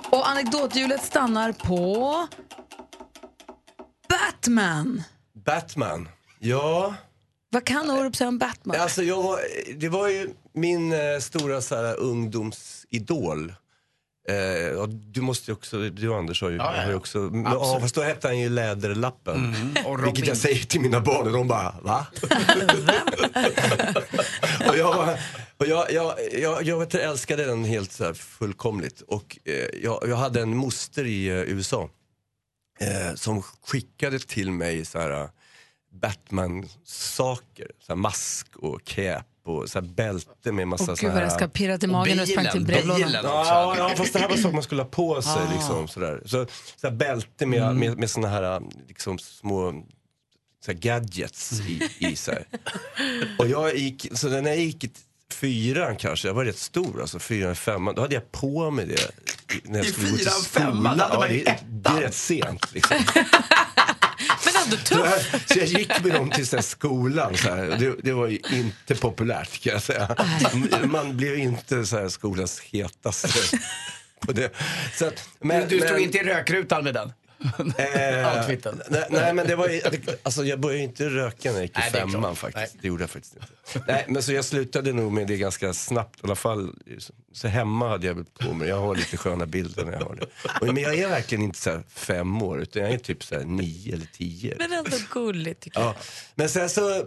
Och anekdothjulet stannar på Batman. Batman. Ja. Vad kan Orup säga om Batman? Alltså jag var, det var ju min eh, stora så här, ungdomsidol. Eh, ja, du måste ju också, du och Anders har ju, Ja, ja, har ju ja. också, men, Absolut. ja, fast då hette han ju Läderlappen. Och Vilket jag säger till mina barn och de bara, va? och jag, var- och jag, jag, jag, jag vet, jag älskade den helt så här, fullkomligt. Och eh, jag, jag hade en moster i eh, USA eh, som skickade till mig så här eh, Batman-saker. Så här mask och cap och så här bälte med massa Åh så gud vad här... det ska pirrat i magen och sprang till brevlådan. Ja, ja, fast det här var saker man skulle ha på sig. Ah. Liksom. Så, så här bälte med, Mm. med, med såna här liksom, små så här gadgets i, i sig. Och jag gick, så när jag gick fyran kanske, jag var rätt stor alltså, fyran, femman. Då hade jag på mig det när jag I skulle gå till fyran, skolan. femman? Hade Ja, man det, det är rätt sent liksom. Men ändå Så jag, tufft. så jag gick med dem till så skolan. Så här. Det, det var ju inte populärt kan jag säga. Man blev inte så här, skolans hetaste. På det. Så att, men, du stod men- inte i rökrutan med den? Eh, Outfiten. nej, nej men det var ju, alltså jag började ju inte röka när jag gick i Nej, det är femman klart. faktiskt. Nej. Det gjorde jag faktiskt inte. Nej, men så jag slutade nog med det ganska snabbt i alla fall. Så, hemma hade jag väl på mig, jag har lite sköna bilder när jag har det. Och, men jag är verkligen inte så här fem år utan jag är typ så här nio eller tio. Men ändå gulligt tycker jag. Ja. Men sen så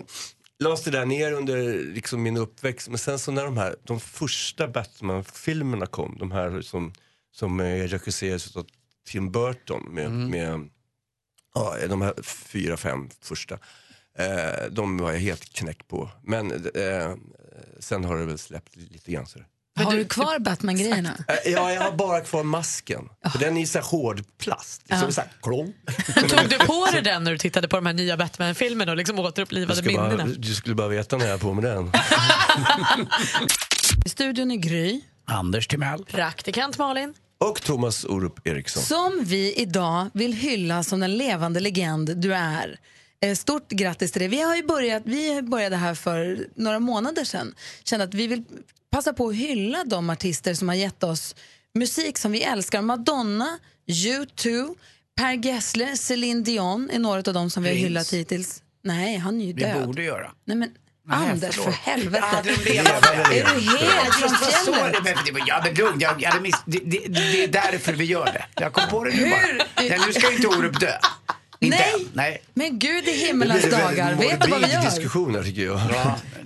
lades det där ner under liksom min uppväxt. Men sen så när de här, de första Batman-filmerna kom, de här som, som eh, regisserades av Tim Burton med, med ja, de här fyra, fem första. Eh, de var jag helt knäckt på. Men eh, sen har det väl släppt lite grann. Så. Har du kvar Batman-grejerna? Eh, ja, jag har bara kvar masken. För den är så här hård plast. Ja. Som så här, klong. Tog du på dig den när du tittade på de här nya Batman-filmerna och liksom återupplivade minnena? du skulle bara veta när jag har på mig den. I studion är Gry. Anders Timell. Praktikant Malin. Och Thomas Orup Eriksson. Som vi idag vill hylla som den levande legend du är. Eh, Stort grattis till det. Vi har ju börjat, vi började här för några månader sedan. Kände att vi vill passa på att hylla de artister som har gett oss musik som vi älskar. Madonna, U2, Per Gessle, Celine Dion är några av dem som vi har hyllat hittills. Nej, han är ju Vi död. borde göra. Nej men Anders, för helvete. Ja, de levande. är du helt från Just vad så fjället? det, men det- Ja, men lugn. Jag, jag hade miss, det, det, det är därför vi gör det. Jag kom på det nu bara. Nu ska ju inte Orup dö. Inte Nej. Nej. Men gud i Det himmelens dagar, vet du vad vi gör? diskussion här tycker jag.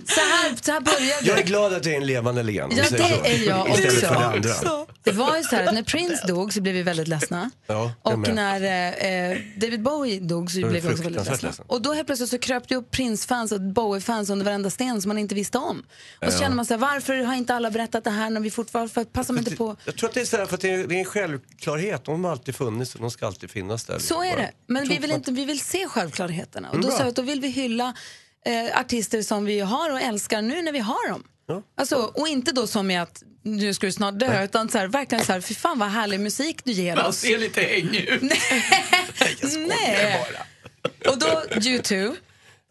Så här, så här började Jag är glad att jag är en levande legend. om Ja, vi säger det så. är jag Istället också. för det andra. Det var ju så här att när Prince dog så blev vi väldigt ledsna. Ja, jag Och med. när eh, eh, David Bowie dog så blev vi också väldigt fruktansvärt ledsna. ledsen. Och då helt plötsligt så kröp det upp Prince-fans och Bowie-fans under varenda sten som man inte visste om. Och så Ja. känner man sig varför har inte alla berättat det här när vi fortfarande, för passar man inte på? Jag tror att det är så här för att det är, det är en självklarhet. De har alltid funnits och de ska alltid finnas där. Så är det. Men vi vill, inte, vi vill se självklarheterna. Och då, Bra. sa jag att då vill vi hylla eh, artister som vi har och älskar nu när vi har dem. Ja. Alltså, och inte då som i att nu ska du snart dö, utan så här, verkligen så här, fy fan vad härlig musik du ger Man oss. ser lite hängig ut. Jag skojar Nej. Och då U2,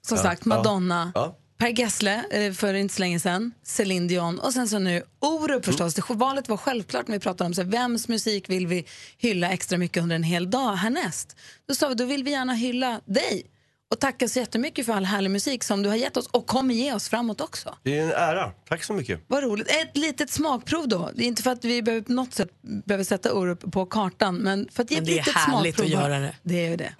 som sagt Madonna, Ja. Per Gessle eh, för inte så länge sedan, Celine Dion och sen så nu Orup förstås. Det, valet var självklart när vi pratade om så här, vems musik vill vi hylla extra mycket under en hel dag härnäst. Då sa vi då vill vi gärna hylla dig och tacka så jättemycket för all härlig musik som du har gett oss och kommer ge oss framåt också. Det är en ära. Tack så mycket. Vad roligt. Ett litet smakprov då. Det är inte för att vi behöver, på något sätt behöver sätta Orup på kartan men för att ge Men ett det är litet härligt smakprov. att göra det. Det är ju det.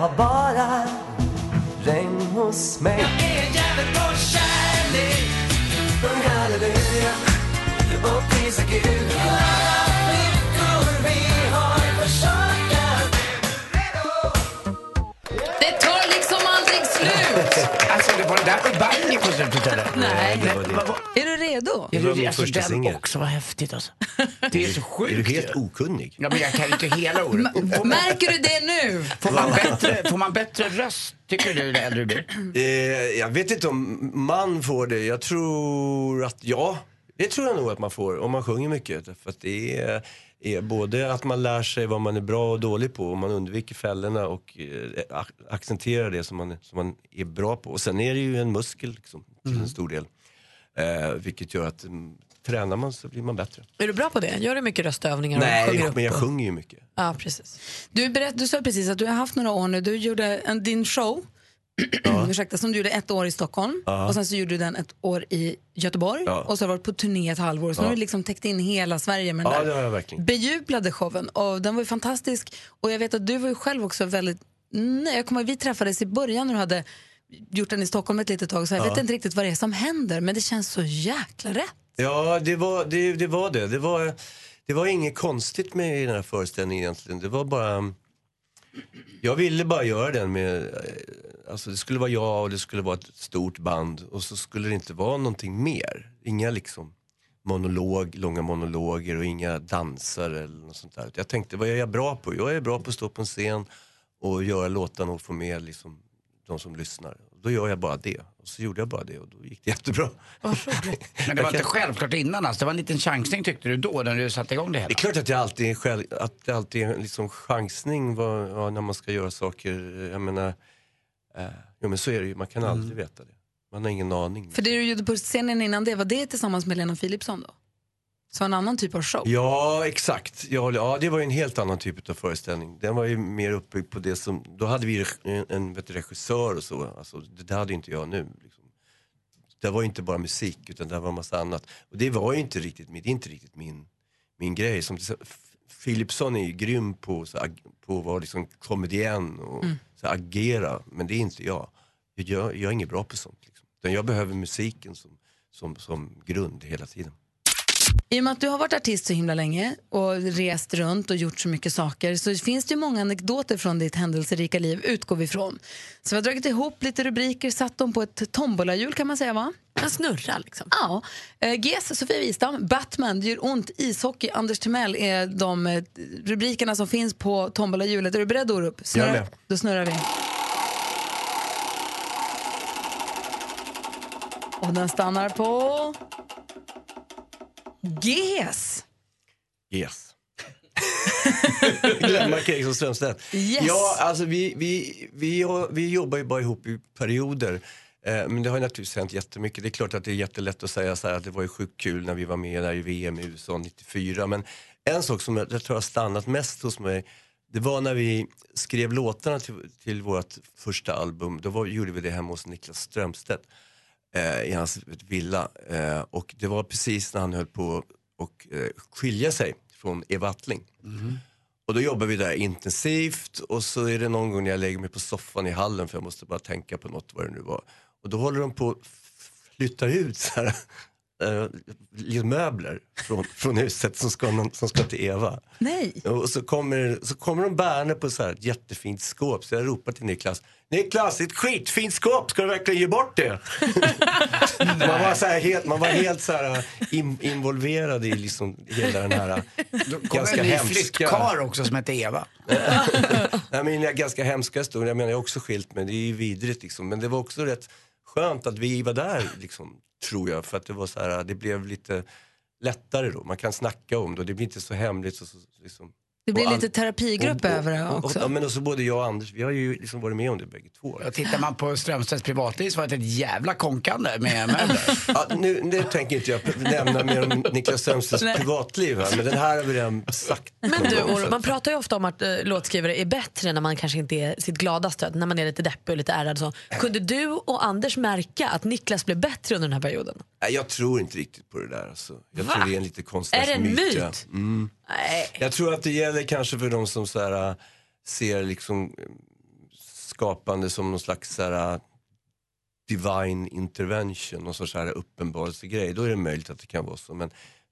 Har bara regn hos mig Jag är en jävel på kärlek Sjung halleluja och prisa Gud Alla flickor vi har försakat Det tar liksom aldrig slut! Alltså, det var det där banjo på slutet eller? Nej. Men redo? Det var min alltså, första den singel. också var häftigt alltså. Det är så sjukt Är du helt okunnig? Ja, men jag kan inte hela ordet. Märker du det nu? får, man bättre, får man bättre röst, tycker du, äldre du blir? Eh, jag vet inte om man får det. Jag tror att ja, det tror jag nog att man får om man sjunger mycket. För att det är, är både att man lär sig vad man är bra och dålig på och man undviker fällorna och eh, ac- accenterar det som man, som man är bra på. Och sen är det ju en muskel liksom, till en stor del. Eh, vilket gör att mm, tränar man så blir man bättre. Är du bra på det? Gör du mycket röstövningar? och Nej, upp men jag sjunger ju mycket. Ja, precis. Du, berätt, du sa precis att du har haft några år nu. Du gjorde en, din show, ursäkta, som du gjorde ett år i Stockholm Ja. och sen så gjorde du den ett år i Göteborg Ja. och så har du varit på turné ett halvår. Så nu Ja. har du liksom täckt in hela Sverige med den Ja, där det har jag verkligen. bejublade showen. Och den var ju fantastisk. Och jag vet att du var ju själv också väldigt... Nej, jag kommer vi träffades i början när du hade gjort den i Stockholm ett litet tag. Så jag Ja. vet inte riktigt vad det är som händer, men det känns så jäkla rätt. Ja, det var det. det, var det. Det, var, det var inget konstigt med den här föreställningen egentligen. Det var bara... jag ville bara göra den med, eh, alltså det skulle vara jag och det skulle vara ett stort band och så skulle det inte vara någonting mer. Inga liksom monolog, långa monologer och inga dansare eller något sånt där. Jag tänkte, vad är jag bra på? Jag är bra på att stå på en scen och göra låtarna och få med liksom de som lyssnar. Då gör jag bara det. Och så gjorde jag bara det och då gick det jättebra. Men det var inte självklart innan alltså. Det var en liten chansning tyckte du då när du satte igång det hela? Det är klart att det alltid är, själv, att det alltid är en liksom chansning vad, ja, när man ska göra saker. Jag menar, eh, jo, men så är det ju, man kan aldrig veta det. Man har ingen aning. För det du gjorde på scenen innan det, var det tillsammans med Lena Philipsson då? Så en annan typ av show? Ja, exakt. Ja, det var ju en helt annan typ av föreställning. Den var ju mer uppbyggd på det som, då hade vi en, en vet regissör och så. Alltså, det hade inte jag nu. Liksom. Det var ju inte bara musik utan det var en massa annat. Och det var ju inte riktigt, det är inte riktigt min, min grej. Som, Philipsson är ju grym på, så, på att vara liksom komedienn och Mm. så, agera. Men det är inte jag. Jag, jag, är inget bra på sånt. Liksom. Jag behöver musiken som, som, som grund hela tiden. I och med att du har varit artist så himla länge och rest runt och gjort så mycket saker så finns det ju många anekdoter från ditt händelserika liv, utgår vi ifrån. Så vi har dragit ihop lite rubriker, satt dem på ett tombolahjul kan man säga va? En snurra liksom. Ja. Eh, GES, Sofia Wistam, Batman, Det gör ont, ishockey, Anders Timell är de eh, rubrikerna som finns på tombolahjulet. Är du beredd Orup? Med. Då snurrar vi. Och den stannar på... GES. Yes. Glenmark Eriksson Strömstedt. Yes. Ja, alltså vi, vi, vi, har- vi jobbar ju bara ihop i perioder. Eh, men det har ju naturligtvis hänt jättemycket. Det är klart att det är jättelätt att säga så här att det var ju sjukt kul när vi var med där i VM i USA 94. Men en sak som jag, jag tror har stannat mest hos mig det var när vi skrev låtarna till, till vårt första album. Då var, gjorde vi det hemma hos Niklas Strömstedt eh, i hans villa. Eh, och det var precis när han höll på att eh, skilja sig från Eva Attling. Och då jobbar vi där intensivt och så är det någon gång när jag lägger mig på soffan i hallen för jag måste bara tänka på något vad det nu var. Och då håller de på att flytta ut så här, eh, möbler från, från huset som ska, någon- som ska till Eva. Nej. Och så kommer, så kommer de bärande på så här ett jättefint skåp så jag ropar till Niklas. Niklas, det är ett skitfint skåp, ska du verkligen ge bort det? man var, så här helt, man var helt så här in, involverad i liksom hela den här Kom ganska hemska... flyttkar också som hette Eva. Nej, men en ganska hemska historia. Jag menar, jag har också skilt mig. Det är ju vidrigt liksom. Men det var också rätt skönt att vi var där, liksom, tror jag. För att det var så här, det blev lite lättare då. Man kan snacka om det och det blir inte så hemligt. Så, så, liksom. Det blir Och lite terapigrupp och- över det och- och- också. Ja, men också både jag och Anders, vi har ju liksom varit med om det bägge två. Och tittar man på Strömstedts privatliv så var det ett jävla konkande med möbler. Ja, nu, nu tänker inte jag nämna mer om Niklas Strömstedts privatliv här, men den här har vi redan sagt. Men du, att- man pratar ju ofta om att eh, låtskrivare är bättre när man kanske inte är sitt gladaste, när man är lite deppig och lite ärrad. Så. Kunde du och Anders märka att Niklas blev bättre under den här perioden? Nej, jag tror inte riktigt på det där. Alltså. Jag Va? tror det är en lite konstnärs Är det en myt. ja. Mm. Nej. Jag tror att det gäller kanske för de som så här, äh, ser liksom äh, skapande som någon slags så här, äh, divine intervention, någon sorts uppenbarelsegrej. Då är det möjligt att det kan vara så. Men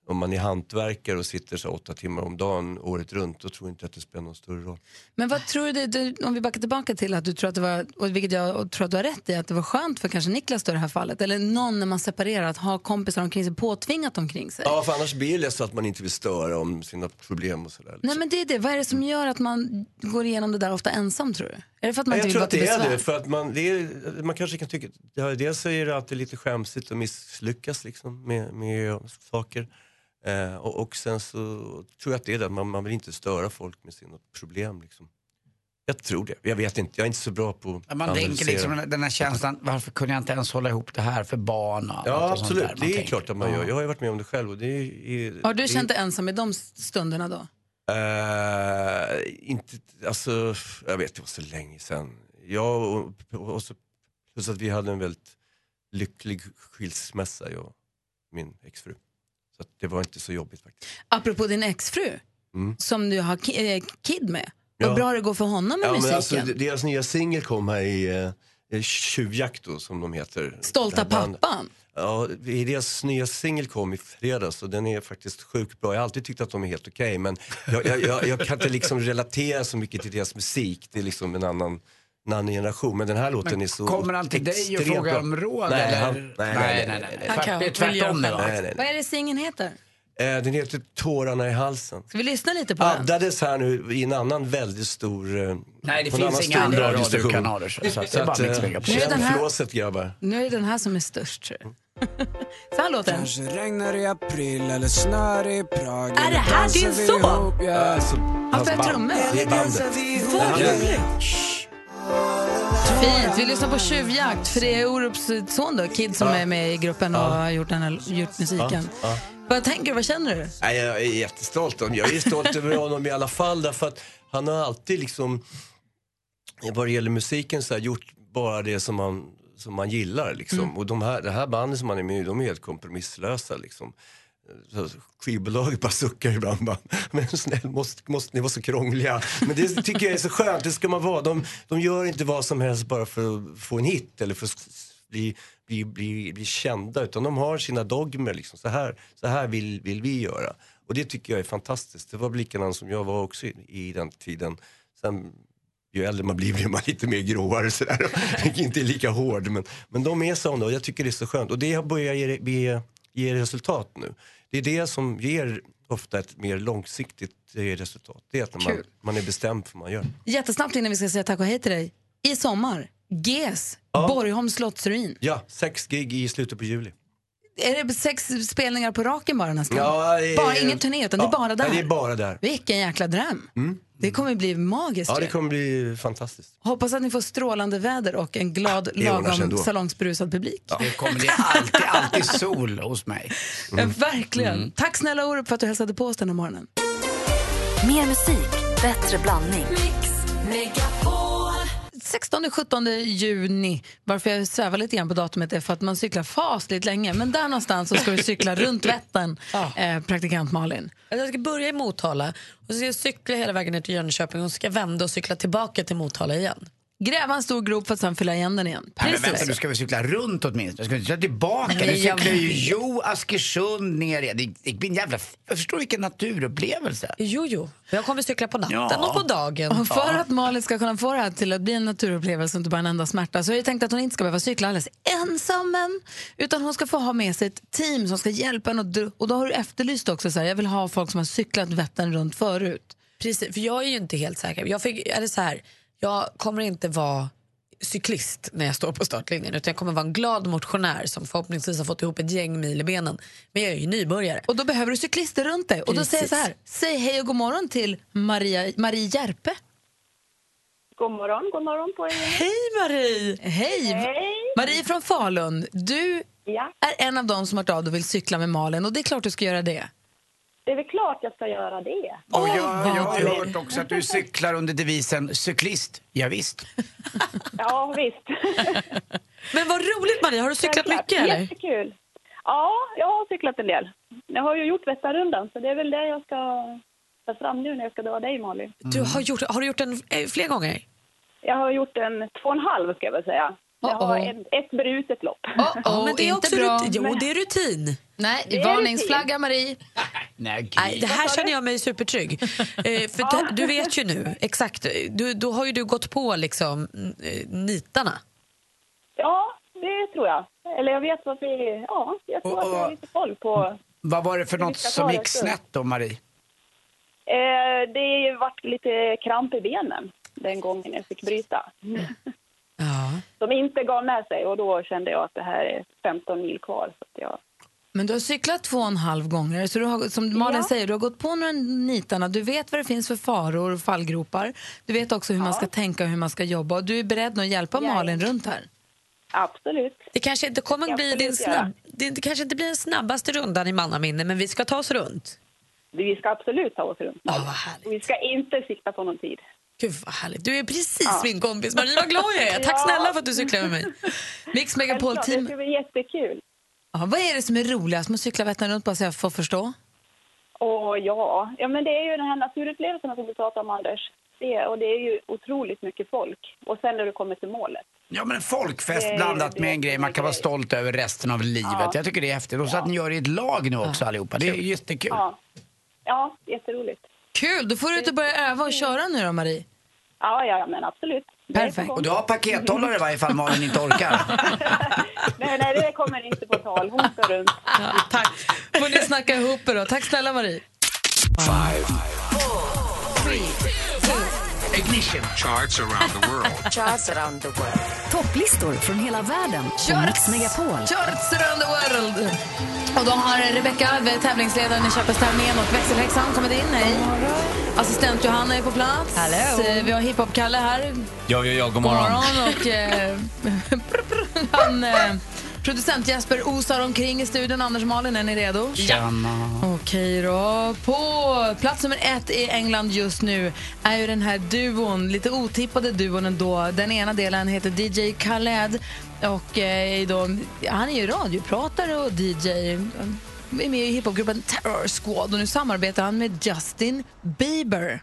om man är hantverkare och sitter så åtta timmar om dagen året runt, då tror jag inte att det spelar någon större roll. Men vad tror du, du, om vi backar tillbaka till att du tror att det var, och vilket jag tror att du har rätt i, att det var skönt för kanske Niklas då i det här fallet, eller någon när man separerar, att ha kompisar omkring sig, påtvingat omkring sig. Ja, för annars blir det så att man inte vill störa om sina problem och sådär. Nej men det är det, vad är det som gör att man går igenom det där ofta ensam tror du? Är det för att man jag inte vill tror att det är det, för att man, det är, man kanske kan tycka, dels är det alltid lite skämsigt att misslyckas liksom, med, med saker. Eh, och, och sen så tror jag att det är det, man, man vill inte störa folk med sina problem. Liksom. Jag tror det, jag vet inte, jag är inte så bra på Ja, Man att tänker analysera. liksom den här känslan, varför kunde jag inte ens hålla ihop det här för barn och Ja och sånt absolut, där? Man det är tänker. klart att man gör. Jag har ju varit med om det själv. Och det är, är, Har du det, känt dig ensam i de stunderna då? Eh, inte, alltså, jag vet, det var så länge sedan. Jag och, och så, plus att vi hade en väldigt lycklig skilsmässa, jag och min exfru. Så att det var inte så jobbigt faktiskt. Apropå din exfru, Mm. som du har ki- eh, kid med. Vad Ja. bra det går för honom med Ja, men musiken. alltså, d- deras nya singel kom här i eh, Tjuvjakt då, som de heter. Stolta pappan. Ja, deras nya singel kom i fredags och den är faktiskt sjukt bra. Jag har alltid tyckt att de är helt okej men jag, jag, jag, jag kan inte liksom relatera så mycket till deras musik. Det är liksom en annan, annan generation. Men den här låten är så Kommer han till dig och frågar bra. om råd? Nej, eller? han, nej, nej, nej, nej, nej. Han kan Det är tvärtom nu. Vad är det singeln heter? Eh, Den heter Tårarna i halsen. Ska vi lyssna lite på den? Addades här nu i en annan väldigt stor... eh, Nej, det finns annan inga stor andra radiostation. radiokanaler, så- så att det är bara att, eh, Mix Megapol. Nu är den Känn här- flåset grabbar. Nu är det den här som är störst tror jag. Så här låter den. Kanske regnar i april eller snör i Prag Är det här din son? Alltså, Han spelar trummor. Det är bandet. Vad roligt! Fint. Vi lyssnar på Tjuvjakt, för det är Orups son då, Kid som Ja. är med i gruppen och Ja. har gjort, den här, gjort musiken. Ja. Vad tänker du, vad känner du? Nej, jag är jättestolt. Jag är stolt över honom i alla fall därför att han har alltid liksom, vad det gäller musiken, så här, gjort bara det som man, som man gillar. Liksom. Mm. Och de här, det här bandet som han är med i, de är helt kompromisslösa. Liksom. Skivbolaget bara suckar ibland. Bara, men snäll, måste, måste ni vara så krångliga? Men det tycker jag är så skönt, det ska man vara. De, de gör inte vad som helst bara för att få en hit eller för att bli, bli, bli, bli kända. Utan de har sina dogmer. Liksom. Så här, så här vill, vill vi göra. Och det tycker jag är fantastiskt. Det var likadant som jag var också i, i den tiden. Sen, ju äldre man blir blir man lite mer gråare sådär. inte lika hård. Men, men de är sådana och jag tycker det är så skönt. Och det har börjat ge, ge, ge resultat nu. Det är det som ger ofta ett mer långsiktigt eh, resultat. Det är att när man, Kul. man är bestämd för vad man gör. Jättesnabbt innan vi ska säga tack och hej till dig. I sommar, GES, Borgholms slottsruin. Ja, sex gig i slutet på juli. Är det sex spelningar på raken bara nästan? Ja, det är- Bara ingen turné utan det är Ja, bara där? ja, det är bara där. Vilken jäkla dröm. Mm. Det kommer bli magiskt. Ja, det kommer bli fantastiskt. Hoppas att ni får strålande väder och en glad, sig lagom salongsberusad publik. Det kommer det alltid, alltid sol hos mig. Ja, verkligen. Mm. Tack snälla Orup för att du hälsade på oss den här morgonen. Mer musik, bättre blandning. 16-17 juni. Varför jag svävar lite grann på datumet är för att man cyklar fasligt länge. Men där någonstans så ska du cykla runt Vättern, eh, praktikant Malin. Jag ska börja i Motala och så ska jag cykla hela vägen ner till Jönköping och så ska jag vända och cykla tillbaka till Motala igen. Gräva en stor grop för att sen fylla igen den igen. Nej, men vänta, du ska väl cykla runt åtminstone? Du ska inte köra tillbaka? Nej, Du cyklar ju. Jo, Askersund ner igen. Det, det blir en jävla... Jag förstår vilken naturupplevelse. Jo, jo. Jag kommer cykla på natten Ja. och på dagen. Och för att Malin ska kunna få det här till att bli en naturupplevelse och inte bara en enda smärta så har jag tänkt att hon inte ska behöva cykla alldeles ensam än, utan hon ska få ha med sig ett team som ska hjälpa henne. Och, och då har du efterlyst också så här, jag vill ha folk som har cyklat Vättern runt förut. Precis, för jag är ju inte helt säker. Jag, fick, eller så här, jag kommer inte vara cyklist när jag står på startlinjen utan jag kommer vara en glad motionär som förhoppningsvis har fått ihop ett gäng mil i benen. Men jag är ju nybörjare. Och då behöver du cyklister runt dig. Och då säger jag så här, säg hej och god morgon till Maria, Marie Järpe. God morgon, god morgon på er. Hej Marie! Hej! Marie från Falun, du Ja. är en av dem som har hört av och vill cykla med Malin och det är klart du ska göra det. Det är väl klart jag ska göra det. Och jag, jag har hört också att du cyklar under devisen cyklist. Ja, visst. Ja, visst. Men vad roligt Maria, har du cyklat Självklart. mycket eller? Jättekul. Ja, jag har cyklat en del. Jag har ju gjort Vätternrundan, så det är väl det jag ska ta fram nu när jag ska dra dig, Malin. Du har, gjort, har du gjort den eh, fler gånger? Jag har gjort en två och en halv, ska jag väl säga. Jag har ett, ett brutet lopp. Oh, men det är inte också bra. rutin. Jo, det är rutin. Nej, Det är varningsflagga Marie. Nej, Nej, det här känner jag mig supertrygg. Eh, för det, du vet ju nu, exakt, du, då har ju du gått på liksom eh, nitarna. Ja, det tror jag. Eller jag vet vad vi... Ja, jag tror att jag har lite koll på... Vad var det för Vi något som gick snett då, Marie? Eh, det vart lite kramp i benen den gången jag fick bryta. Ja. Som inte gav med sig och då kände jag att det här är 15 mil kvar. Så att jag... Men du har cyklat två och en halv gånger, så du har, som Malin Ja. säger, du har gått på några nitarna, du vet vad det finns för faror och fallgropar. Du vet också hur man ska tänka och hur man ska jobba och du är beredd att hjälpa Ja. Malin runt här. Absolut. Det kanske inte kommer bli din snabb, det, det kanske inte blir den snabbaste rundan i mannaminne, men vi ska ta oss runt. Vi ska absolut ta oss runt. Ja, vad härligt. Och vi ska inte sikta på någon tid. Gud vad härligt. Du är precis Ja. min kompis Marie, vad glad jag är. Tack Ja. snälla för att du cyklar med mig. Mix Megapol Det team. ska bli jättekul. Ja, vad är det som är roligast med att cykla Vättern runt bara så jag får förstå? Och ja, ja, men det är ju den här naturupplevelsen som du pratar om, Anders. Det, och det är ju otroligt mycket folk. Och sen när du kommer till målet. Ja men en folkfest Det- blandat med en grej man kan vara stolt över resten av livet. Ja. Jag tycker det är häftigt. Och så att ni gör det i ett lag nu också allihopa. Det är jättekul. Ja, ja jätteroligt. Kul, då får du ut och börja öva och köra nu då Marie. Ja, ja, men absolut. Perfekt. Och du har pakethållare i varje fall Malin inte orkar. Nej, nej, det kommer inte på tal. Hon står runt. tack. får ni snacka ihop er då. Tack snälla Marie. Ignition. Charts around the world. Charts around the world. Topplistor från hela världen Charts. Megapol. Charts around the world. Och då har Rebecca, tävlingsledaren i Köpenstävlingen och växelhäxan kommit in. Hej. Assistent Johanna är på plats. Hallå. Eh, Vi har hiphop-Kalle här. Ja, ja, ja, god God morgon. morgon. Och, eh, han, eh, producent Jesper osar omkring i studion. Anders och Malin, är ni redo? Tjena. Okej då. På plats nummer ett i England just nu är ju den här duon, lite otippade duon ändå. Den ena delen heter DJ Khaled och eh, då, han är ju radiopratare och DJ. Han är med i hiphopgruppen Terror Squad och nu samarbetar han med Justin Bieber.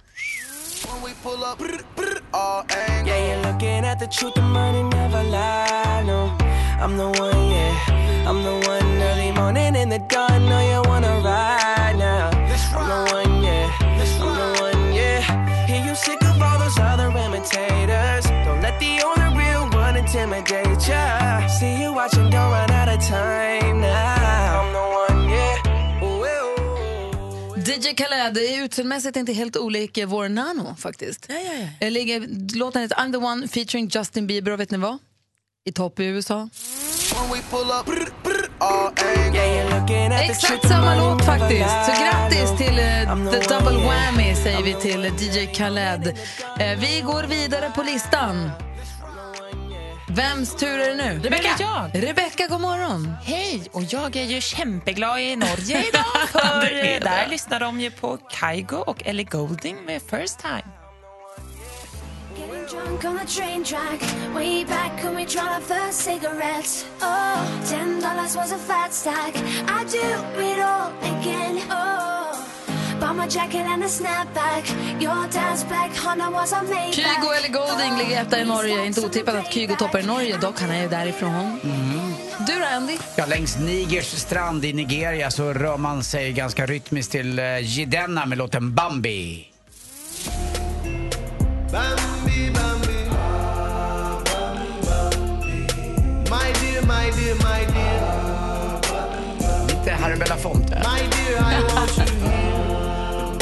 Yeah, you're looking at the truth, the money never lie. No, I'm the one, yeah. I'm the one early morning in the dawn. No, you wanna ride now. I'm the one, yeah. I'm the one, yeah. Hear you sick of all those other imitators. Don't let the only real one intimidate ya. See you watching, don't run out of time now. I'm the one, yeah. Ooh, ooh, ooh. DJ Khaled är utseendemässigt inte helt olik vår Nano faktiskt. Ja, ja, ja. Ligger, låten heter I'm the one featuring Justin Bieber och vet ni vad? I topp i USA. Brr, brr. Yeah, the truth, Exakt samma låt faktiskt. Så grattis till eh, I'm The Double. Whammy säger vi till eh, DJ Khaled. Eh, Vi går vidare på listan. Vems tur är det nu? Rebecca. jag. Rebecca, god morgon. Hej! Och jag är ju kämpeglad i Norge idag för där lyssnar de ju på Kygo och Ellie Goulding med First Time. Getting drunk on a train track Way back when we tried our first cigarettes Oh, ten dollars was a fat stack I do it all again Oh, bought my jacket and a snapback Your dad's black Honda was a Maybach Kygo eller Golding ligger etta i Norge. Inte otippat att Kygo toppar i Norge, dock han är ju därifrån. Du då, Andy? Ja, längs Nigers strand i Nigeria så rör man sig ganska rytmiskt till uh, Jidenna med låten. Bambi, Bambi. med Belafonte. My dear, I want you near.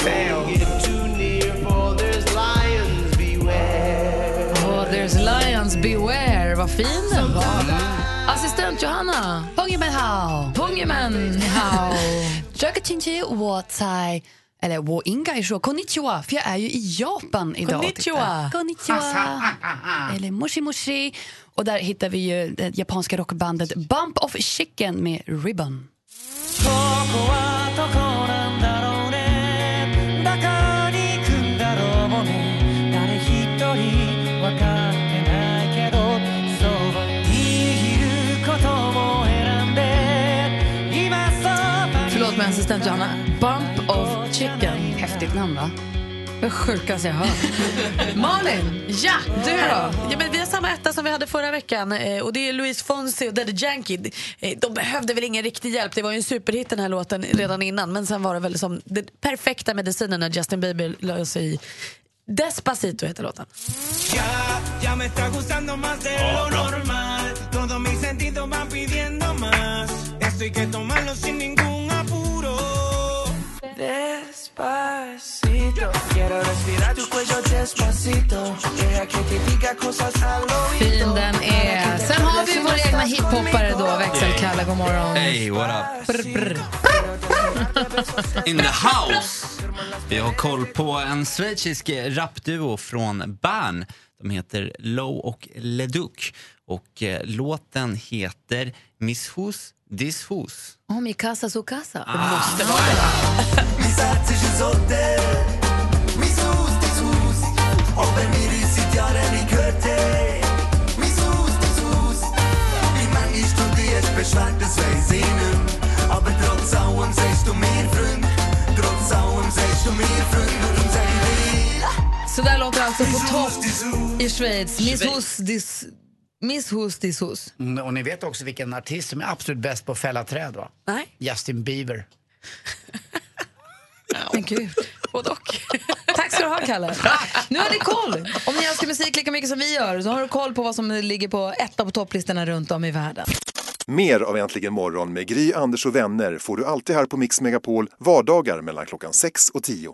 When you get too near, for there's lions beware. Oh, there's lions beware. Vad fin den var. Mm. Assistent Johanna. Pungimen hao. Pungimen hao. Jagatinchi watai. Eller wo ingai shu. Konnichiwa. För jag är ju i Japan idag. Konnichiwa. Konnichiwa. Eller moshi moshi. Och där hittar vi ju det japanska rockbandet Bump of Chicken med Ribbon. はどこなんだろうねどこに行くんだろうね誰一人分かってないけどそう言えることも選んで今そばに Förlåt men assistent Johanna. Bump of chicken. Häftigt namn, va? Det sjukaste jag hört. Malin, ja, du då? Ja, men vi har samma etta som vi hade förra veckan eh, och det är Louis Fonsi och Daddy Yankee. Eh, De behövde väl ingen riktig hjälp, det var ju en superhit den här låten redan innan. Men sen var det väl som den perfekta medicinen när Justin Bieber la sig i. Despacito heter låten. Ya, Despacito, quiero respirar tu cuello despacito. Deja que te diga cosas al. Fin den är. Sen har vi våra egna hiphoppare då, växelkalle, god morgon. Hey, what up? Brr, brr. In the house! Vi har koll på en schweizisk rapduo från Bern. De heter Low och Leduc. Och eh, låten heter Miss Hus, This Hus. Oh, mi casa su casa. Det Ah. måste vara det. Aber trotz allem du mir Freund. Trotz allem du mir Freund. Så där låter det alltså på topp i Schweiz. Miss Hus, dis... Miss Hustis hus. Mm, och ni vet också vilken artist som är absolut bäst på att fälla träd va? Nej. Justin Bieber. Men gud. Både och. Tack ska du ha, Kalle. Nu har ni koll. Om ni älskar musik lika mycket som vi gör så har du koll på vad som ligger på etta på topplistorna runt om i världen. Mer av Äntligen morgon med Gry, Anders och vänner får du alltid här på Mix Megapol vardagar mellan klockan 6 och 10.